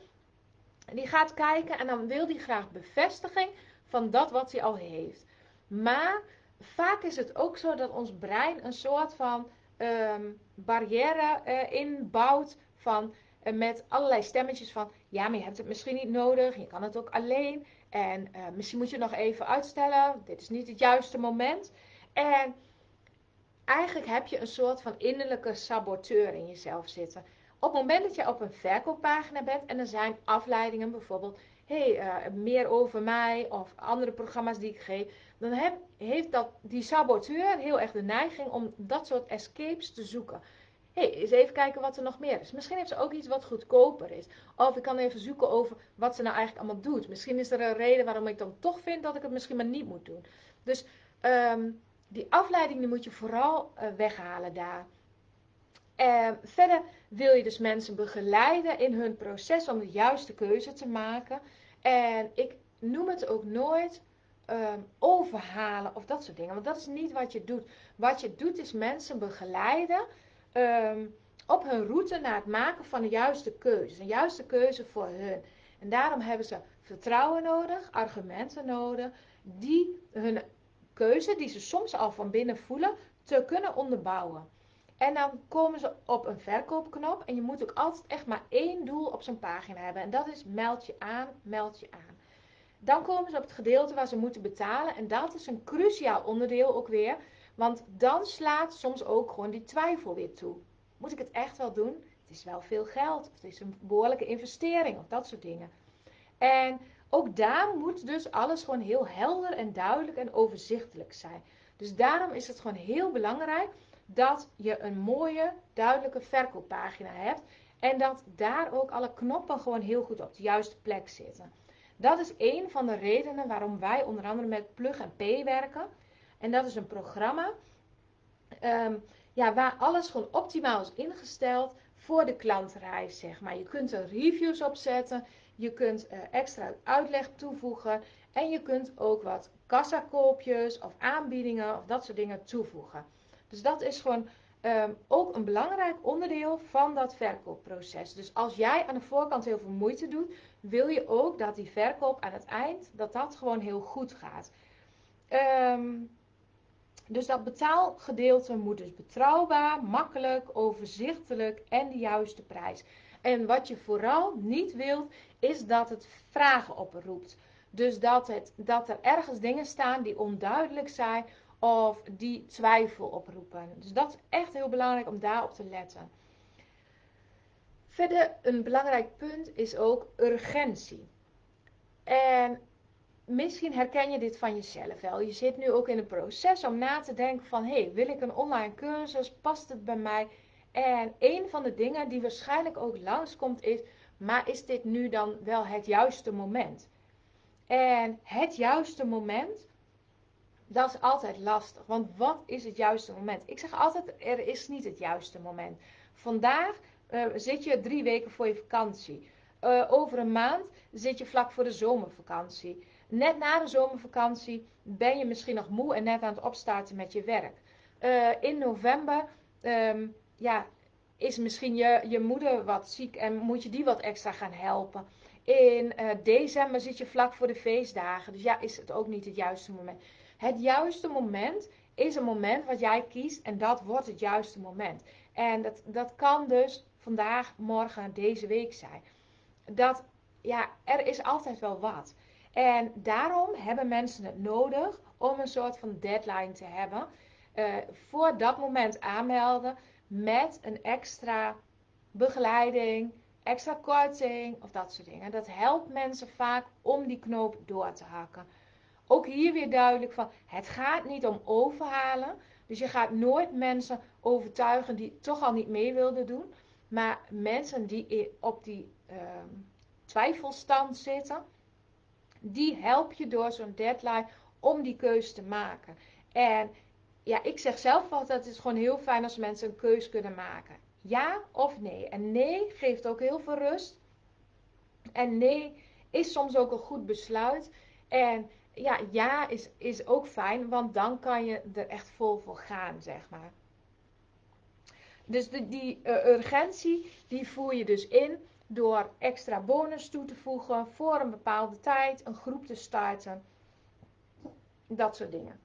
Die gaat kijken en dan wil die graag bevestiging van dat wat hij al heeft. Maar vaak is het ook zo dat ons brein een soort van um, barrière uh, inbouwt van met allerlei stemmetjes van ja, maar je hebt het misschien niet nodig, je kan het ook alleen en uh, misschien moet je nog even uitstellen, dit is niet het juiste moment. En eigenlijk heb je een soort van innerlijke saboteur in jezelf zitten. Op het moment dat je op een verkooppagina bent en er zijn afleidingen, bijvoorbeeld, hey, uh, meer over mij of andere programma's die ik geef, dan heb, heeft dat, die saboteur heel erg de neiging om dat soort escapes te zoeken. Hey, eens even kijken wat er nog meer is. Misschien heeft ze ook iets wat goedkoper is. Of ik kan even zoeken over wat ze nou eigenlijk allemaal doet. Misschien is er een reden waarom ik dan toch vind dat ik het misschien maar niet moet doen. Dus um, die afleiding die moet je vooral uh, weghalen daar. Uh, verder wil je dus mensen begeleiden in hun proces om de juiste keuze te maken. En ik noem het ook nooit ehm, overhalen of dat soort dingen. Want dat is niet wat je doet. Wat je doet is mensen begeleiden ehm, op hun route naar het maken van de juiste keuze. Een juiste keuze voor hun. En daarom hebben ze vertrouwen nodig, argumenten nodig, die hun keuze, die ze soms al van binnen voelen, te kunnen onderbouwen. En dan komen ze op een verkoopknop. En je moet ook altijd echt maar één doel op zo'n pagina hebben. En dat is meld je aan, meld je aan. Dan komen ze op het gedeelte waar ze moeten betalen. En dat is een cruciaal onderdeel ook weer. Want dan slaat soms ook gewoon die twijfel weer toe. Moet ik het echt wel doen? Het is wel veel geld. Of het is een behoorlijke investering. Of dat soort dingen. En ook daar moet dus alles gewoon heel helder en duidelijk en overzichtelijk zijn. Dus daarom is het gewoon heel belangrijk dat je een mooie, duidelijke verkooppagina hebt. En dat daar ook alle knoppen gewoon heel goed op de juiste plek zitten. Dat is een van de redenen waarom wij onder andere met Plug and Pay werken. En dat is een programma ehm, ja, waar alles gewoon optimaal is ingesteld voor de klantreis, zeg maar. Je kunt er reviews op zetten, je kunt uh, extra uitleg toevoegen en je kunt ook wat kassakoopjes of aanbiedingen of dat soort dingen toevoegen. Dus dat is gewoon um, ook een belangrijk onderdeel van dat verkoopproces. Dus als jij aan de voorkant heel veel moeite doet, wil je ook dat die verkoop aan het eind, dat dat gewoon heel goed gaat. Um, dus dat betaalgedeelte moet dus betrouwbaar, makkelijk, overzichtelijk en de juiste prijs. En wat je vooral niet wilt, is dat het vragen oproept. Dus dat, het, dat er ergens dingen staan die onduidelijk zijn of die twijfel oproepen. Dus dat is echt heel belangrijk om daarop te letten. Verder een belangrijk punt is ook urgentie. En misschien herken je dit van jezelf wel. Je zit nu ook in een proces om na te denken van... hé, hey, wil ik een online cursus? Past het bij mij? En een van de dingen die waarschijnlijk ook langskomt is... maar is dit nu dan wel het juiste moment? En het juiste moment dat is altijd lastig. Want wat is het juiste moment? Ik zeg altijd, er is niet het juiste moment. Vandaag uh, zit je drie weken voor je vakantie. Uh, over een maand zit je vlak voor de zomervakantie. Net na de zomervakantie ben je misschien nog moe en net aan het opstarten met je werk. Uh, in november um, ja, is misschien je, je moeder wat ziek en moet je die wat extra gaan helpen. In december zit je vlak voor de feestdagen. Dus ja, is het ook niet het juiste moment. Het juiste moment is een moment wat jij kiest en dat wordt het juiste moment. En dat, dat kan dus vandaag, morgen, deze week zijn. Dat, ja, er is altijd wel wat. En daarom hebben mensen het nodig om een soort van deadline te hebben. Uh, voor dat moment aanmelden met een extra begeleiding, extra korting of dat soort dingen. Dat helpt mensen vaak om die knoop door te hakken. Ook hier weer duidelijk van, het gaat niet om overhalen. Dus je gaat nooit mensen overtuigen die toch al niet mee wilden doen. Maar mensen die op die uh, twijfelstand zitten, die help je door zo'n deadline om die keuze te maken. En ja, ik zeg zelf altijd, het is gewoon heel fijn als mensen een keuze kunnen maken. Ja of nee. En nee geeft ook heel veel rust. En nee is soms ook een goed besluit. En ja, ja is, is ook fijn, want dan kan je er echt vol voor gaan, zeg maar. Dus de, die uh, urgentie, die voer je dus in door extra bonus toe te voegen voor een bepaalde tijd, een groep te starten, dat soort dingen.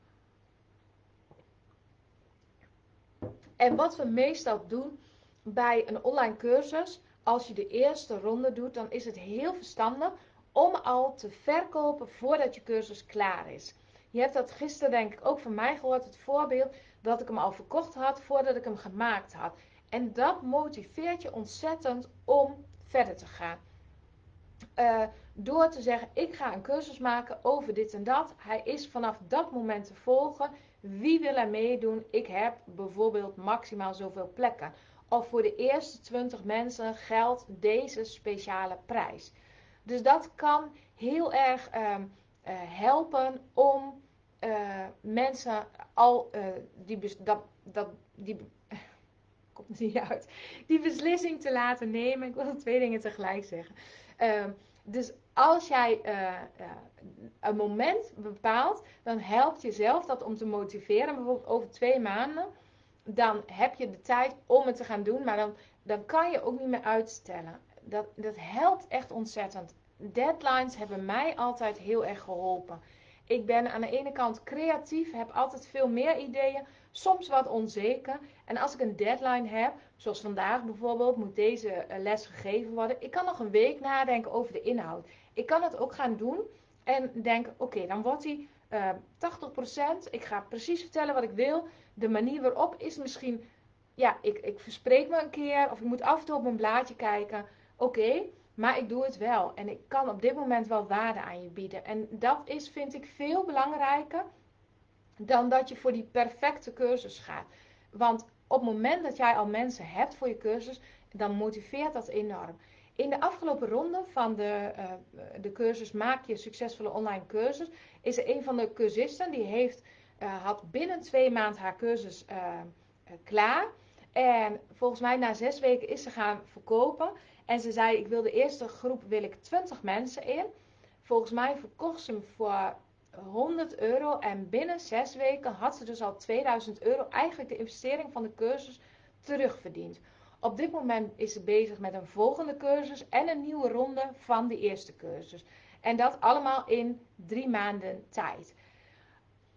En wat we meestal doen bij een online cursus, als je de eerste ronde doet, dan is het heel verstandig om al te verkopen voordat je cursus klaar is. Je hebt dat gisteren denk ik ook van mij gehoord, het voorbeeld dat ik hem al verkocht had voordat ik hem gemaakt had. En dat motiveert je ontzettend om verder te gaan. Uh, door te zeggen, ik ga een cursus maken over dit en dat. Hij is vanaf dat moment te volgen. Wie wil er meedoen? Ik heb bijvoorbeeld maximaal zoveel plekken. Of voor de eerste 20 mensen geldt deze speciale prijs. Dus dat kan heel erg uh, uh, helpen om uh, mensen al eh, die, dat, dat, die, komt niet uit, die beslissing te laten nemen. Ik wil twee dingen tegelijk zeggen. Ehm, dus als jij uh, een moment bepaalt, dan helpt jezelf dat om te motiveren. Bijvoorbeeld over twee maanden, dan heb je de tijd om het te gaan doen, maar dan, dan kan je ook niet meer uitstellen. Dat, dat helpt echt ontzettend. Deadlines hebben mij altijd heel erg geholpen. Ik ben aan de ene kant creatief, heb altijd veel meer ideeën, soms wat onzeker. En als ik een deadline heb, zoals vandaag bijvoorbeeld, moet deze eh, les gegeven worden. Ik kan nog een week nadenken over de inhoud. Ik kan het ook gaan doen en denken, oké, dan wordt die uh, 80%. Ik ga precies vertellen wat ik wil. De manier waarop is misschien, ja, ik, ik verspreek me een keer of ik moet af en toe op mijn blaadje kijken. Oké, maar ik doe het wel. En ik kan op dit moment wel waarde aan je bieden. En dat is, vind ik, veel belangrijker dan dat je voor die perfecte cursus gaat. Want op het moment dat jij al mensen hebt voor je cursus, dan motiveert dat enorm. In de afgelopen ronde van de, uh, de cursus Maak je succesvolle online cursus, is er een van de cursisten die heeft, uh, had binnen twee maanden haar cursus uh, klaar. En volgens mij na zes weken is ze gaan verkopen. En ze zei, ik wil de eerste groep, wil ik 20 mensen in. Volgens mij verkocht ze hem voor 100 euro. En binnen zes weken had ze dus al 2000 euro, eigenlijk de investering van de cursus, terugverdiend. Op dit moment is ze bezig met een volgende cursus en een nieuwe ronde van de eerste cursus. En dat allemaal in drie maanden tijd.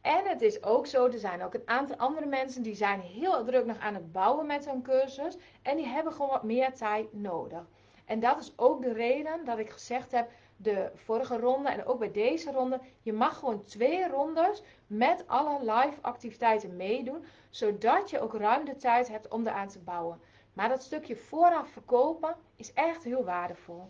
En het is ook zo, er zijn ook een aantal andere mensen die zijn heel druk nog aan het bouwen met hun cursus. En die hebben gewoon wat meer tijd nodig. En dat is ook de reden dat ik gezegd heb, de vorige ronde en ook bij deze ronde, je mag gewoon twee rondes met alle live activiteiten meedoen, zodat je ook ruim de tijd hebt om eraan te bouwen. Maar dat stukje vooraf verkopen is echt heel waardevol.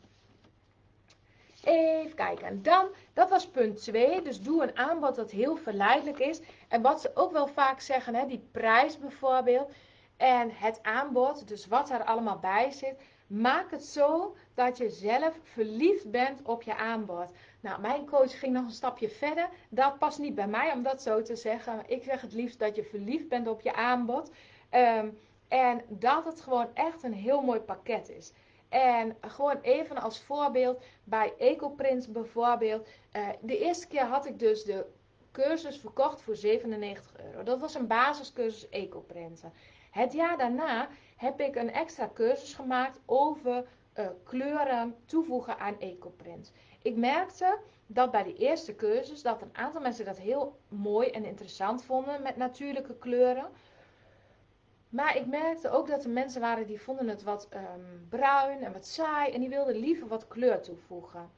Even kijken. Dan, dat was punt 2. Dus doe een aanbod dat heel verleidelijk is. En wat ze ook wel vaak zeggen, hè, die prijs bijvoorbeeld. En het aanbod, dus wat er allemaal bij zit. Maak het zo dat je zelf verliefd bent op je aanbod. Nou, mijn coach ging nog een stapje verder. Dat past niet bij mij om dat zo te zeggen. Ik zeg het liefst dat je verliefd bent op je aanbod. Um, en dat het gewoon echt een heel mooi pakket is. En gewoon even als voorbeeld, bij EcoPrint bijvoorbeeld. Uh, de eerste keer had ik dus de cursus verkocht voor 97 euro. Dat was een basiscursus EcoPrinten. Het jaar daarna heb ik een extra cursus gemaakt over uh, kleuren toevoegen aan EcoPrint. Ik merkte dat bij de eerste cursus dat een aantal mensen dat heel mooi en interessant vonden met natuurlijke kleuren. Maar ik merkte ook dat er mensen waren die vonden het wat um, bruin en wat saai en die wilden liever wat kleur toevoegen.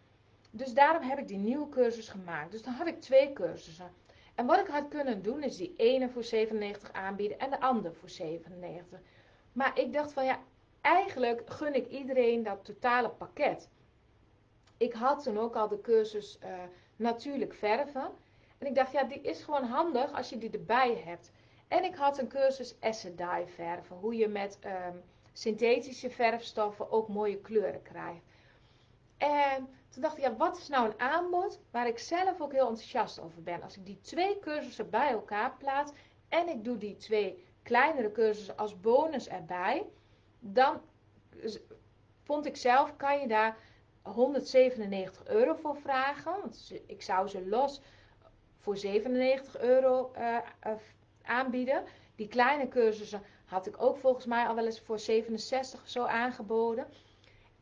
Dus daarom heb ik die nieuwe cursus gemaakt. Dus dan had ik twee cursussen. En wat ik had kunnen doen is die ene voor 97 aanbieden en de andere voor 97. Maar ik dacht van ja, eigenlijk gun ik iedereen dat totale pakket. Ik had toen ook al de cursus uh, natuurlijk verven. En ik dacht ja, die is gewoon handig als je die erbij hebt. En ik had een cursus Acid Dye verven. Hoe je met um, synthetische verfstoffen ook mooie kleuren krijgt. En toen dacht ik, ja, wat is nou een aanbod waar ik zelf ook heel enthousiast over ben. Als ik die twee cursussen bij elkaar plaats en ik doe die twee kleinere cursussen als bonus erbij. Dan vond ik zelf, kan je daar 197 euro voor vragen. Want ik zou ze los voor 97 euro uh, aanbieden. Die kleine cursussen had ik ook volgens mij al wel eens voor 67 zo aangeboden.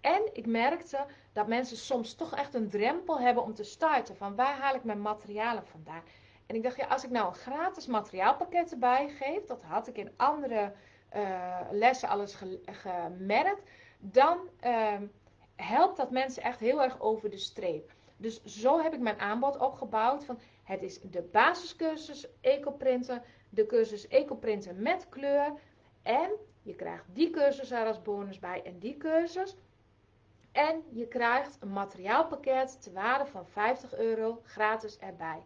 En ik merkte dat mensen soms toch echt een drempel hebben om te starten. Van waar haal ik mijn materialen vandaan? En ik dacht, ja, als ik nou een gratis materiaalpakket erbij geef, dat had ik in andere uh, lessen alles gemerkt, dan uh, helpt dat mensen echt heel erg over de streep. Dus zo heb ik mijn aanbod opgebouwd. Van, het is de basiscursus ecoprinten, de cursus ecoprinten met kleur. En je krijgt die cursus er als bonus bij en die cursus. En je krijgt een materiaalpakket ter waarde van 50 euro gratis erbij.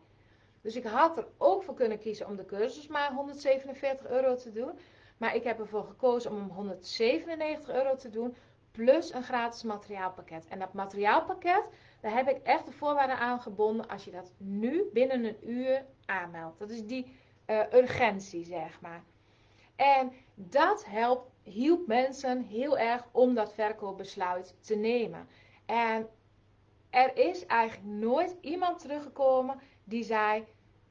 Dus ik had er ook voor kunnen kiezen om de cursus maar 147 euro te doen. Maar ik heb ervoor gekozen om hem 197 euro te doen. Plus een gratis materiaalpakket. En dat materiaalpakket, daar heb ik echt de voorwaarden aan gebonden als je dat nu binnen een uur aanmeldt. Dat is die uh, urgentie, zeg maar. En dat helpt, hielp mensen heel erg om dat verkoopbesluit te nemen. En er is eigenlijk nooit iemand teruggekomen die zei: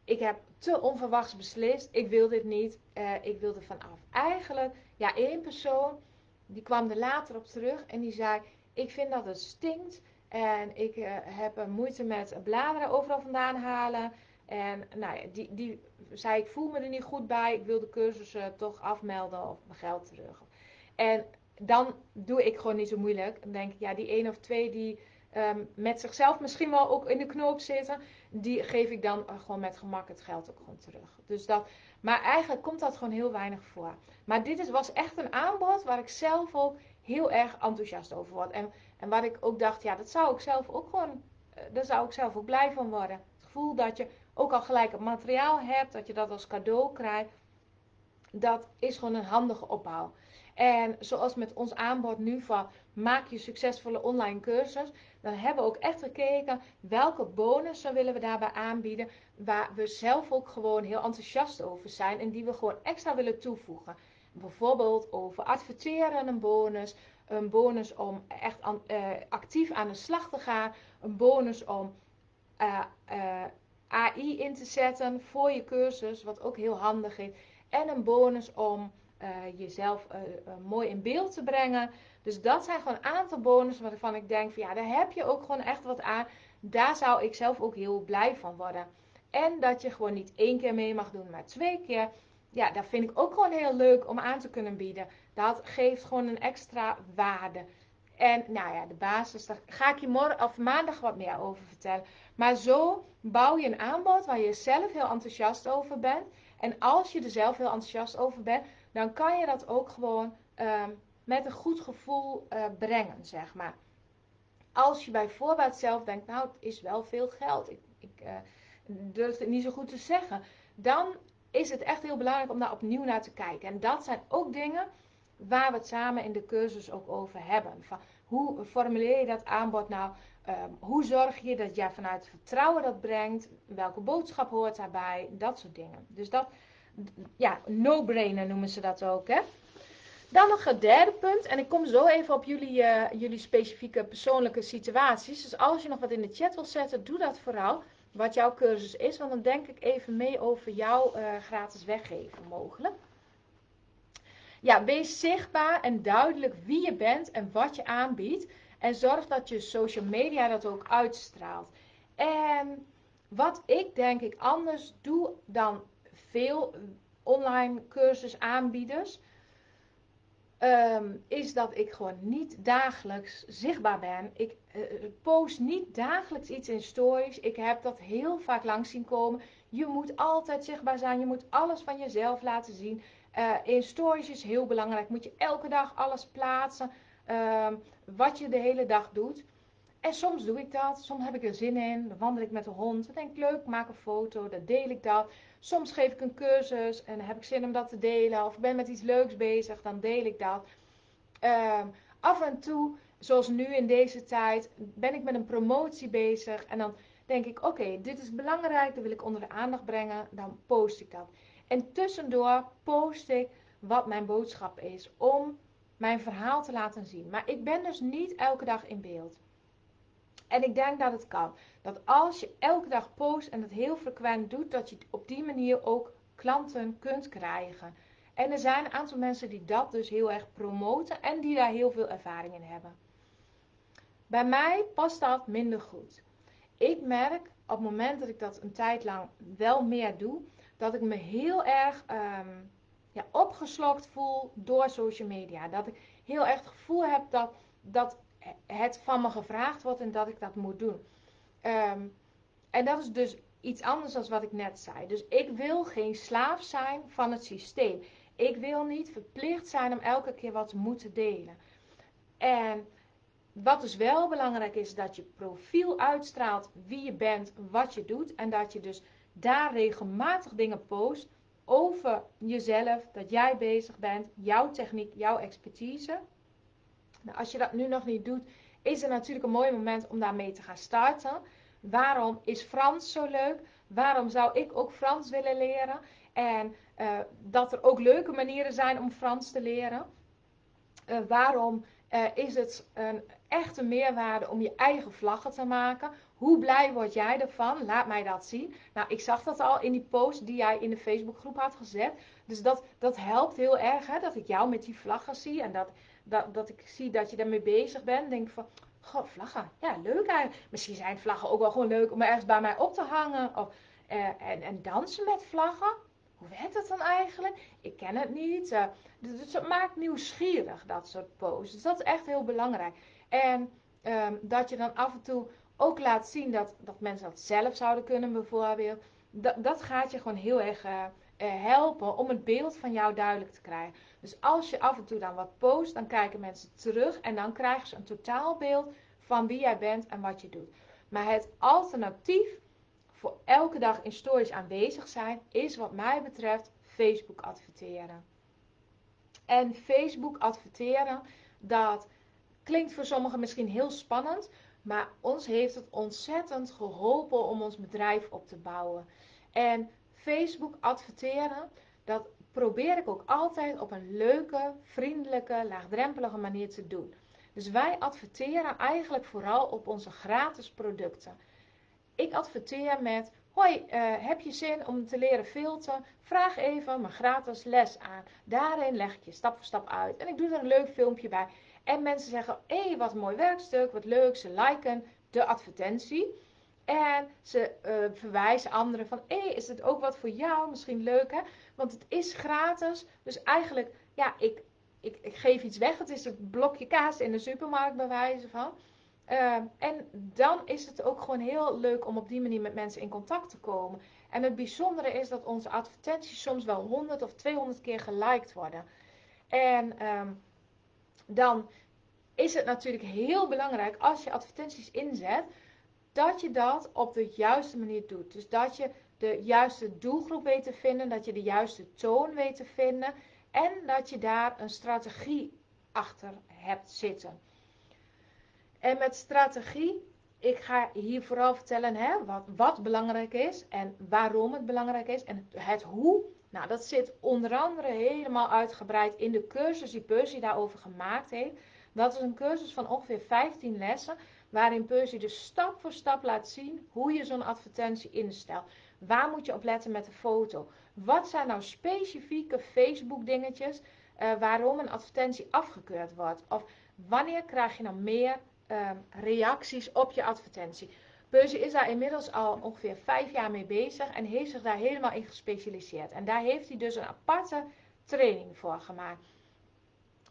Ik heb te onverwachts beslist, ik wil dit niet, uh, ik wil er vanaf. Eigenlijk, ja, één persoon die kwam er later op terug en die zei: Ik vind dat het stinkt en ik uh, heb moeite met bladeren overal vandaan halen. En nou ja, die, die zei: Ik voel me er niet goed bij, ik wil de cursus uh, toch afmelden of mijn geld terug. En dan doe ik gewoon niet zo moeilijk. Dan denk ik, ja, die één of twee die um, met zichzelf misschien wel ook in de knoop zitten, die geef ik dan gewoon met gemak het geld ook gewoon terug. Dus dat, maar eigenlijk komt dat gewoon heel weinig voor. Maar dit is, was echt een aanbod waar ik zelf ook heel erg enthousiast over word. En, en waar ik ook dacht, ja, dat zou ik zelf ook gewoon, uh, daar zou ik zelf ook blij van worden. Het gevoel dat je ook al gelijk het materiaal hebt, dat je dat als cadeau krijgt, dat is gewoon een handige opbouw. En zoals met ons aanbod nu van maak je succesvolle online cursus, dan hebben we ook echt gekeken welke bonussen willen we daarbij aanbieden, waar we zelf ook gewoon heel enthousiast over zijn en die we gewoon extra willen toevoegen. Bijvoorbeeld over adverteren een bonus, een bonus om echt uh, actief aan de slag te gaan, een bonus om uh, uh, AI in te zetten voor je cursus, wat ook heel handig is, en een bonus om uh, jezelf uh, uh, mooi in beeld te brengen. Dus dat zijn gewoon een aantal bonussen waarvan ik denk van ja, daar heb je ook gewoon echt wat aan. Daar zou ik zelf ook heel blij van worden. En dat je gewoon niet één keer mee mag doen, maar twee keer. Ja, dat vind ik ook gewoon heel leuk om aan te kunnen bieden. Dat geeft gewoon een extra waarde. En nou ja, de basis, daar ga ik je morgen of maandag wat meer over vertellen. Maar zo bouw je een aanbod waar je zelf heel enthousiast over bent. En als je er zelf heel enthousiast over bent, dan kan je dat ook gewoon uh, met een goed gevoel uh, brengen, zeg maar. Als je bijvoorbeeld zelf denkt, nou, het is wel veel geld, ik, ik uh, durf het niet zo goed te zeggen, dan is het echt heel belangrijk om daar opnieuw naar te kijken. En dat zijn ook dingen waar we het samen in de cursus ook over hebben. Van hoe formuleer je dat aanbod nou? Um, hoe zorg je dat jij vanuit vertrouwen dat brengt? Welke boodschap hoort daarbij? Dat soort dingen. Dus dat, ja, no-brainer noemen ze dat ook, hè. Dan nog het derde punt. En ik kom zo even op jullie, uh, jullie specifieke persoonlijke situaties. Dus als je nog wat in de chat wil zetten, doe dat vooral. Wat jouw cursus is. Want dan denk ik even mee over jouw uh, gratis weggeven mogelijk. Ja, wees zichtbaar en duidelijk wie je bent en wat je aanbiedt. En zorg dat je social media dat ook uitstraalt. En wat ik denk ik anders doe dan veel online cursusaanbieders. Um, is dat ik gewoon niet dagelijks zichtbaar ben. Ik uh, post niet dagelijks iets in stories. Ik heb dat heel vaak langs zien komen. Je moet altijd zichtbaar zijn. Je moet alles van jezelf laten zien. Uh, in stories is heel belangrijk. Moet je elke dag alles plaatsen. Uh, wat je de hele dag doet. En soms doe ik dat. Soms heb ik er zin in. Dan wandel ik met de hond. Dan denk ik leuk, maak een foto. Dan deel ik dat. Soms geef ik een cursus en heb ik zin om dat te delen. Of ben met iets leuks bezig, dan deel ik dat. Um, af en toe, zoals nu in deze tijd, ben ik met een promotie bezig. En dan denk ik, oké, dit is belangrijk. Dat wil ik onder de aandacht brengen. Dan post ik dat. En tussendoor post ik wat mijn boodschap is. Om mijn verhaal te laten zien. Maar ik ben dus niet elke dag in beeld. En ik denk dat het kan. Dat als je elke dag post en dat heel frequent doet, dat je op die manier ook klanten kunt krijgen. En er zijn een aantal mensen die dat dus heel erg promoten en die daar heel veel ervaring in hebben. Bij mij past dat minder goed. Ik merk op het moment dat ik dat een tijd lang wel meer doe, dat ik me heel erg um, ja, opgeslokt voel door social media. Dat ik heel erg het gevoel heb dat, dat het van me gevraagd wordt en dat ik dat moet doen. Um, en dat is dus iets anders dan wat ik net zei. Dus ik wil geen slaaf zijn van het systeem. Ik wil niet verplicht zijn om elke keer wat te moeten delen. En wat dus wel belangrijk is, dat je profiel uitstraalt wie je bent, wat je doet. En dat je dus daar regelmatig dingen post over jezelf, dat jij bezig bent, jouw techniek, jouw expertise. Nou, als je dat nu nog niet doet, is het natuurlijk een mooi moment om daarmee te gaan starten. Waarom is Frans zo leuk? Waarom zou ik ook Frans willen leren? En uh, dat er ook leuke manieren zijn om Frans te leren. Uh, waarom uh, is het een echt een meerwaarde om je eigen vlaggen te maken. Hoe blij word jij ervan? Laat mij dat zien. Nou, ik zag dat al in die post die jij in de Facebookgroep had gezet. Dus dat, dat helpt heel erg, hè, dat ik jou met die vlaggen zie. En dat, dat, dat ik zie dat je daarmee bezig bent. Denk van, goh, vlaggen. Ja, leuk eigenlijk. Misschien zijn vlaggen ook wel gewoon leuk om ergens bij mij op te hangen. Of, uh, en, en dansen met vlaggen. Hoe werkt dat dan eigenlijk? Ik ken het niet. Uh, dus het maakt nieuwsgierig, dat soort posts. Dus dat is echt heel belangrijk. En um, dat je dan af en toe ook laat zien dat, dat mensen dat zelf zouden kunnen, bijvoorbeeld. Dat, dat gaat je gewoon heel erg uh, helpen om het beeld van jou duidelijk te krijgen. Dus als je af en toe dan wat post, dan kijken mensen terug en dan krijgen ze een totaalbeeld van wie jij bent en wat je doet. Maar het alternatief voor elke dag in stories aanwezig zijn, is wat mij betreft Facebook adverteren. En Facebook adverteren, dat klinkt voor sommigen misschien heel spannend, maar ons heeft het ontzettend geholpen om ons bedrijf op te bouwen. En Facebook adverteren, dat probeer ik ook altijd op een leuke, vriendelijke, laagdrempelige manier te doen. Dus wij adverteren eigenlijk vooral op onze gratis producten. Ik adverteer met: Hoi, uh, heb je zin om te leren filteren? Vraag even mijn gratis les aan. Daarin leg ik je stap voor stap uit. En ik doe er een leuk filmpje bij. En mensen zeggen: hé, hey, wat een mooi werkstuk, wat leuk. Ze liken de advertentie. En ze uh, verwijzen anderen van: hé, hey, is het ook wat voor jou? Misschien leuk hè? Want het is gratis. Dus eigenlijk, ja, ik, ik, ik geef iets weg. Het is een blokje kaas in de supermarkt, bij wijze van. Uh, en dan is het ook gewoon heel leuk om op die manier met mensen in contact te komen. En het bijzondere is dat onze advertenties soms wel 100 of 200 keer geliked worden. En um, dan is het natuurlijk heel belangrijk als je advertenties inzet, dat je dat op de juiste manier doet. Dus dat je de juiste doelgroep weet te vinden, dat je de juiste toon weet te vinden en dat je daar een strategie achter hebt zitten. En met strategie, ik ga hier vooral vertellen hè, wat, wat belangrijk is en waarom het belangrijk is en het hoe. Nou, dat zit onder andere helemaal uitgebreid in de cursus die Percy daarover gemaakt heeft. Dat is een cursus van ongeveer 15 lessen, waarin Percy dus stap voor stap laat zien hoe je zo'n advertentie instelt. Waar moet je op letten met de foto? Wat zijn nou specifieke Facebook dingetjes uh, waarom een advertentie afgekeurd wordt? Of wanneer krijg je nou meer Ehm, reacties op je advertentie. Beuze is daar inmiddels al ongeveer vijf jaar mee bezig en heeft zich daar helemaal in gespecialiseerd. En daar heeft hij dus een aparte training voor gemaakt.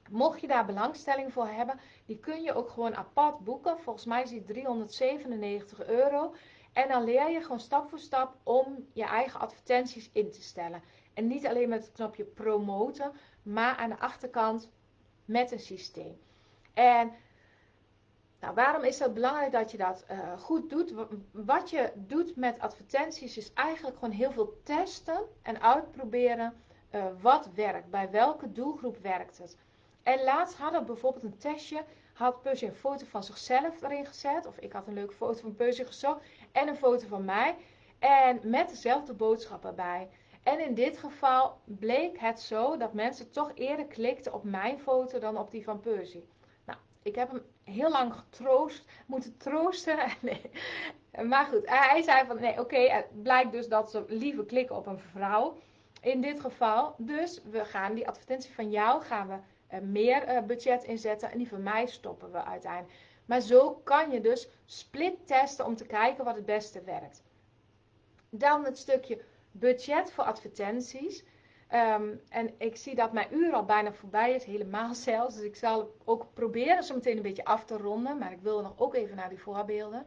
Mocht je daar belangstelling voor hebben, die kun je ook gewoon apart boeken. Volgens mij is die 397 euro. En dan leer je gewoon stap voor stap om je eigen advertenties in te stellen. En niet alleen met het knopje promoten, maar aan de achterkant met een systeem. En nou, waarom is het belangrijk dat je dat uh, goed doet? Wat je doet met advertenties is eigenlijk gewoon heel veel testen en uitproberen uh, wat werkt. Bij welke doelgroep werkt het? En laatst hadden we bijvoorbeeld een testje. Had Percy een foto van zichzelf erin gezet. Of ik had een leuke foto van Percy gezocht. En een foto van mij. En met dezelfde boodschap erbij. En in dit geval bleek het zo dat mensen toch eerder klikten op mijn foto dan op die van Percy. Ik heb hem heel lang getroost, moeten troosten. nee. Maar goed, hij zei van nee, oké, het blijkt dus dat ze liever klikken op een vrouw. In dit geval. Dus we gaan die advertentie van jou gaan we uh, meer uh, budget inzetten. En die van mij stoppen we uiteindelijk. Maar zo kan je dus split testen om te kijken wat het beste werkt. Dan het stukje budget voor advertenties. Um, en ik zie dat mijn uur al bijna voorbij is, helemaal zelfs. Dus ik zal ook proberen zo meteen een beetje af te ronden. Maar ik wil nog ook even naar die voorbeelden.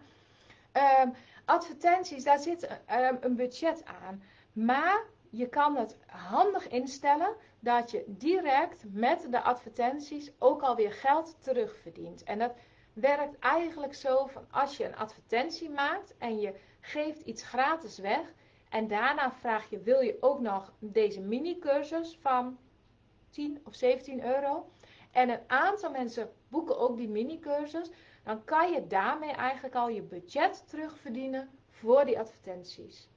Um, advertenties, daar zit um, een budget aan. Maar je kan het handig instellen dat je direct met de advertenties ook alweer geld terugverdient. En dat werkt eigenlijk zo van als je een advertentie maakt en je geeft iets gratis weg en daarna vraag je, wil je ook nog deze mini-cursus van 10 of 17 euro? En een aantal mensen boeken ook die mini-cursus. Dan kan je daarmee eigenlijk al je budget terugverdienen voor die advertenties.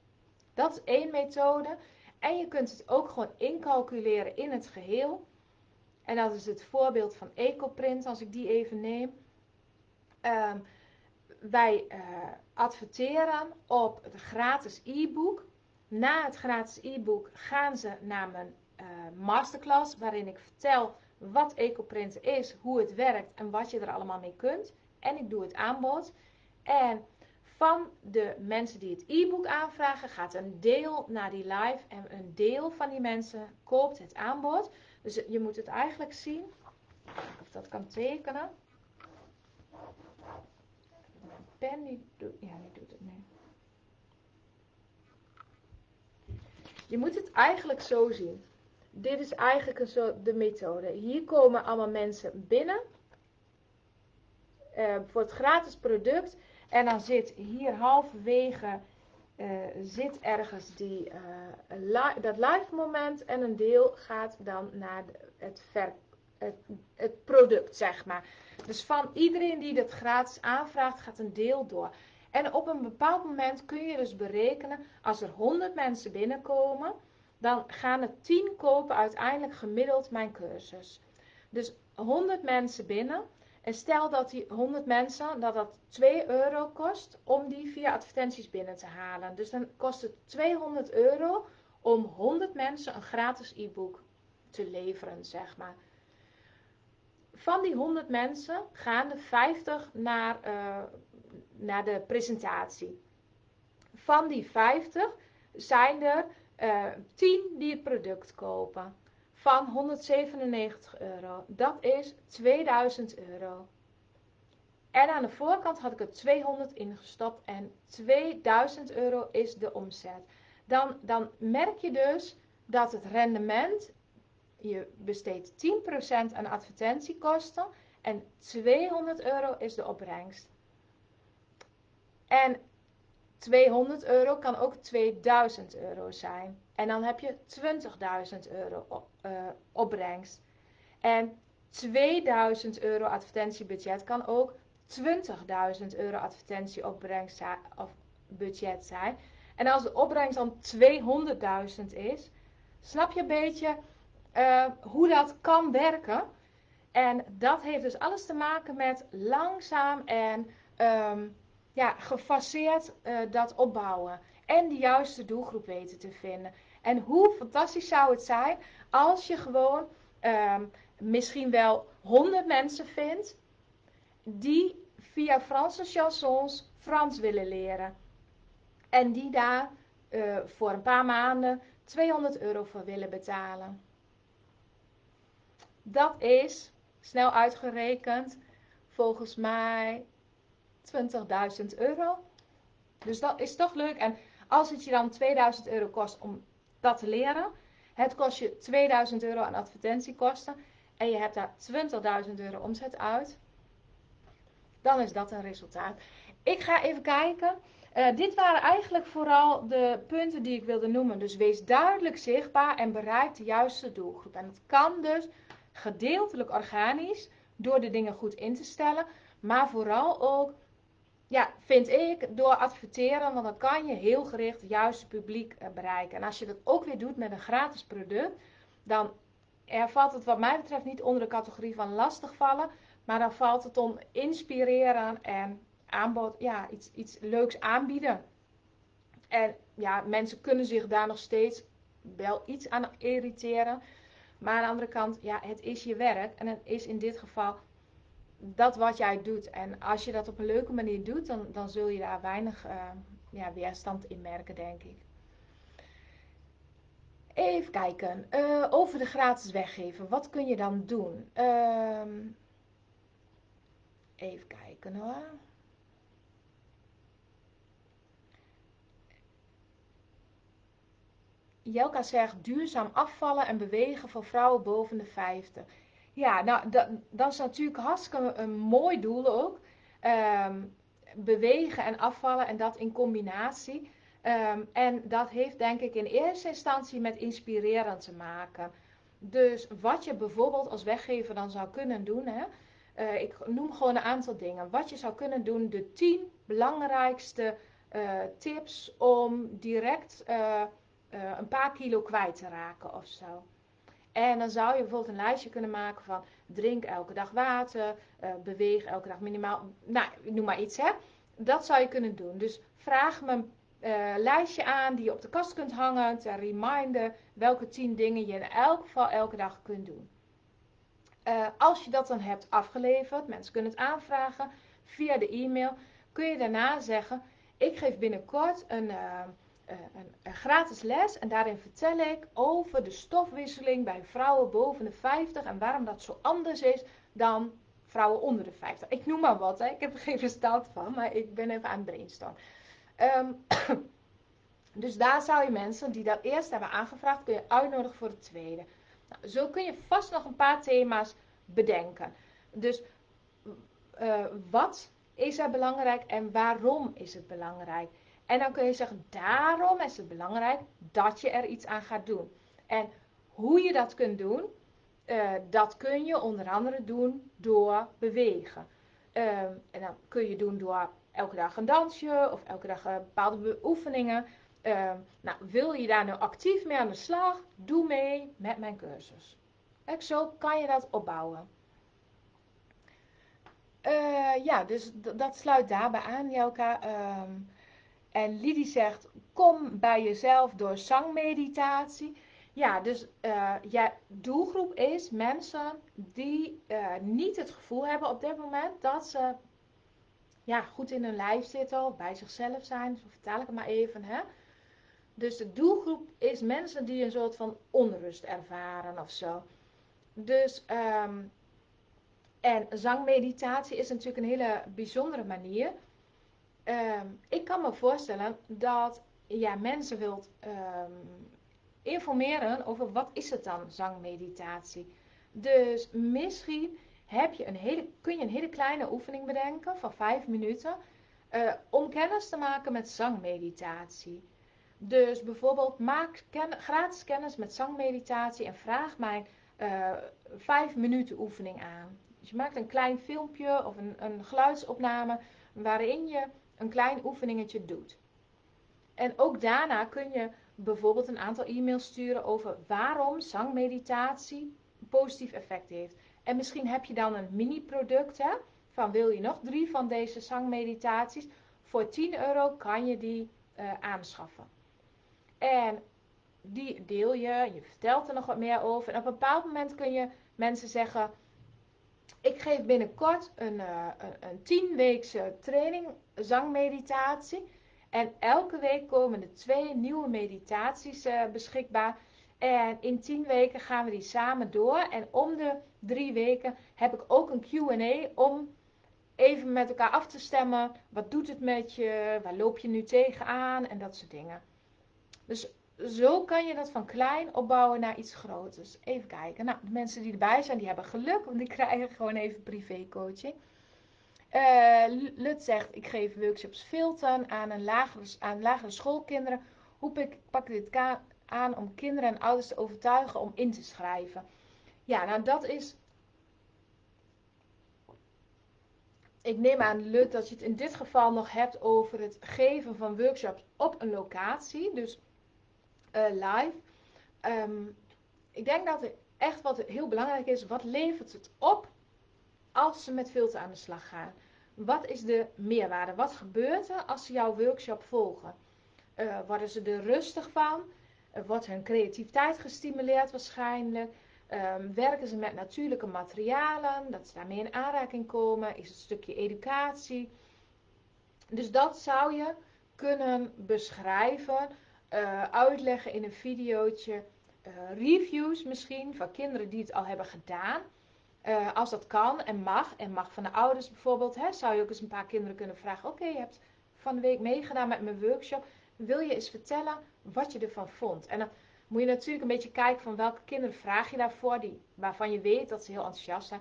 Dat is één methode. En je kunt het ook gewoon incalculeren in het geheel. En dat is het voorbeeld van EcoPrint, als ik die even neem. Ehm, wij uh, adverteren op het gratis e-book. Na het gratis e-book gaan ze naar mijn uh, masterclass, waarin ik vertel wat EcoPrint is, hoe het werkt en wat je er allemaal mee kunt. En ik doe het aanbod. En van de mensen die het e-book aanvragen, gaat een deel naar die live en een deel van die mensen koopt het aanbod. Dus je moet het eigenlijk zien, of dat kan tekenen. Pen die doet, ja, die doet het niet. Je moet het eigenlijk zo zien. Dit is eigenlijk een de methode. Hier komen allemaal mensen binnen uh, voor het gratis product. En dan zit hier halverwege uh, zit ergens die, uh, dat live moment en een deel gaat dan naar het, het, het, product, zeg maar. Dus van iedereen die dat gratis aanvraagt, gaat een deel door. En op een bepaald moment kun je dus berekenen, als er 100 mensen binnenkomen, dan gaan er 10 kopen uiteindelijk gemiddeld mijn cursus. Dus 100 mensen binnen. En stel dat die 100 mensen, dat dat 2 euro kost om die via advertenties binnen te halen. Dus dan kost het 200 euro om 100 mensen een gratis e-book te leveren, zeg maar. Van die 100 mensen gaan er 50 naar, uh, naar de presentatie. Van die 50 zijn er uh, eh, 10 die het product kopen van 197 euro. Dat is 2000 euro. En aan de voorkant had ik er 200 ingestopt en 2000 euro is de omzet. Dan, dan merk je dus dat het rendement, je besteedt 10% aan advertentiekosten en 200 euro is de opbrengst. En 200 euro kan ook 2000 euro zijn. En dan heb je 20.000 euro uh, opbrengst. En 2000 euro advertentiebudget kan ook 20.000 euro advertentieopbrengst of budget zijn. En als de opbrengst dan 200.000 is, snap je een beetje uh, hoe dat kan werken. En dat heeft dus alles te maken met langzaam en um, ja, gefaseerd uh, dat opbouwen. En de juiste doelgroep weten te vinden. En hoe fantastisch zou het zijn als je gewoon um, misschien wel 100 mensen vindt die via Franse chansons Frans willen leren. En die daar uh, voor een paar maanden 200 euro voor willen betalen. Dat is, snel uitgerekend, volgens mij 20.000 euro. Dus dat is toch leuk. En als het je dan 2000 euro kost om dat te leren, het kost je 2000 euro aan advertentiekosten en je hebt daar 20.000 euro omzet uit, dan is dat een resultaat. Ik ga even kijken. Uh, dit waren eigenlijk vooral de punten die ik wilde noemen. Dus wees duidelijk zichtbaar en bereik de juiste doelgroep. En dat kan dus gedeeltelijk organisch door de dingen goed in te stellen, maar vooral ook ja, vind ik, door adverteren, want dan kan je heel gericht het juiste publiek eh, bereiken. En als je dat ook weer doet met een gratis product, dan valt het wat mij betreft niet onder de categorie van lastigvallen, maar dan valt het om inspireren en aanbod, ja, iets, iets leuks aanbieden. En ja, mensen kunnen zich daar nog steeds wel iets aan irriteren. Maar aan de andere kant, ja, het is je werk. En het is in dit geval dat wat jij doet. En als je dat op een leuke manier doet, dan, dan zul je daar weinig uh, ja, weerstand in merken, denk ik. Even kijken. Uh, over de gratis weggeven. Wat kun je dan doen? Uh, even kijken hoor. Jelka zegt duurzaam afvallen en bewegen voor vrouwen boven de 50. Ja, nou, dat, is natuurlijk hartstikke een mooi doel ook. Um, bewegen en afvallen en dat in combinatie. Um, en dat heeft denk ik in eerste instantie met inspireren te maken. Dus wat je bijvoorbeeld als weggever dan zou kunnen doen. Hè, uh, ik noem gewoon een aantal dingen. Wat je zou kunnen doen, de 10 belangrijkste uh, tips om direct een paar kilo kwijt te raken of zo. En dan zou je bijvoorbeeld een lijstje kunnen maken van drink elke dag water, uh, beweeg elke dag minimaal, nou, noem maar iets hè. Dat zou je kunnen doen. Dus vraag me een uh, lijstje aan die je op de kast kunt hangen, ter reminder welke 10 dingen je in elk geval elke dag kunt doen. Uh, als je dat dan hebt afgeleverd, mensen kunnen het aanvragen via de e-mail, kun je daarna zeggen, ik geef binnenkort een eh, een, een, gratis les en daarin vertel ik over de stofwisseling bij vrouwen boven de 50 en waarom dat zo anders is dan vrouwen onder de 50. Ik noem maar wat, hè. ik heb er geen verstand van, maar ik ben even aan het brainstormen. Um, dus daar zou je mensen die dat eerst hebben aangevraagd, kun je uitnodigen voor het tweede. Nou, zo kun je vast nog een paar thema's bedenken. Dus uh, wat is er belangrijk en waarom is het belangrijk? En dan kun je zeggen, daarom is het belangrijk dat je er iets aan gaat doen. En hoe je dat kunt doen, uh, dat kun je onder andere doen door bewegen. Uh, en dan kun je doen door elke dag een dansje of elke dag bepaalde oefeningen. Uh, nou, wil je daar nou actief mee aan de slag? Doe mee met mijn cursus. Zo kan je dat opbouwen. Uh, ja, dus dat sluit daarbij aan, Jelka. Ehm, en Lidie zegt, kom bij jezelf door zangmeditatie. Ja, dus uh, doelgroep is mensen die uh, niet het gevoel hebben op dit moment dat ze ja, goed in hun lijf zitten of bij zichzelf zijn. Zo vertaal ik het maar even. Hè? Dus de doelgroep is mensen die een soort van onrust ervaren of zo. Dus, um, en zangmeditatie is natuurlijk een hele bijzondere manier um, ik kan me voorstellen dat ja, mensen wilt um, informeren over wat is het dan, zangmeditatie. Dus misschien heb je een hele, kun je een hele kleine oefening bedenken van 5 minuten uh, om kennis te maken met zangmeditatie. Dus bijvoorbeeld maak ken, gratis kennis met zangmeditatie en vraag mij uh, 5 minuten oefening aan. Dus je maakt een klein filmpje of een, een geluidsopname waarin je een klein oefeningetje doet. En ook daarna kun je bijvoorbeeld een aantal e-mails sturen over waarom zangmeditatie een positief effect heeft. En misschien heb je dan een mini-product, van wil je nog drie van deze zangmeditaties. Voor 10 euro kan je die uh, aanschaffen. En die deel je, je vertelt er nog wat meer over. En op een bepaald moment kun je mensen zeggen, ik geef binnenkort een, uh, een, een 10 weekse training zangmeditatie. En elke week komen er twee nieuwe meditaties uh, beschikbaar. En in 10 weken gaan we die samen door. En om de drie weken heb ik ook een QA om even met elkaar af te stemmen. Wat doet het met je? Waar loop je nu tegenaan? En dat soort dingen. Dus zo kan je dat van klein opbouwen naar iets groters. Even kijken. Nou, de mensen die erbij zijn, die hebben geluk, want die krijgen gewoon even privé coaching. Uh, Lut zegt, ik geef workshops filteren aan, een lagere, aan lagere schoolkinderen. Hoe pak, pak dit aan om kinderen en ouders te overtuigen om in te schrijven? Ja, nou dat is... Ik neem aan, Lut, dat je het in dit geval nog hebt over het geven van workshops op een locatie. Dus live. Um, ik denk dat het echt wat heel belangrijk is, wat levert het op als ze met filter aan de slag gaan? Wat is de meerwaarde? Wat gebeurt er als ze jouw workshop volgen? Uh, worden ze er rustig van? Uh, wordt hun creativiteit gestimuleerd waarschijnlijk? Um, werken ze met natuurlijke materialen? Dat ze daarmee in aanraking komen? Is het een stukje educatie? Dus dat zou je kunnen beschrijven uh, uitleggen in een videootje. Uh, reviews misschien van kinderen die het al hebben gedaan. Uh, als dat kan en mag, en mag van de ouders bijvoorbeeld, hè, zou je ook eens een paar kinderen kunnen vragen: Oké, je hebt van de week meegedaan met mijn workshop. Wil je eens vertellen wat je ervan vond? En dan moet je natuurlijk een beetje kijken van welke kinderen vraag je daarvoor, die, waarvan je weet dat ze heel enthousiast zijn.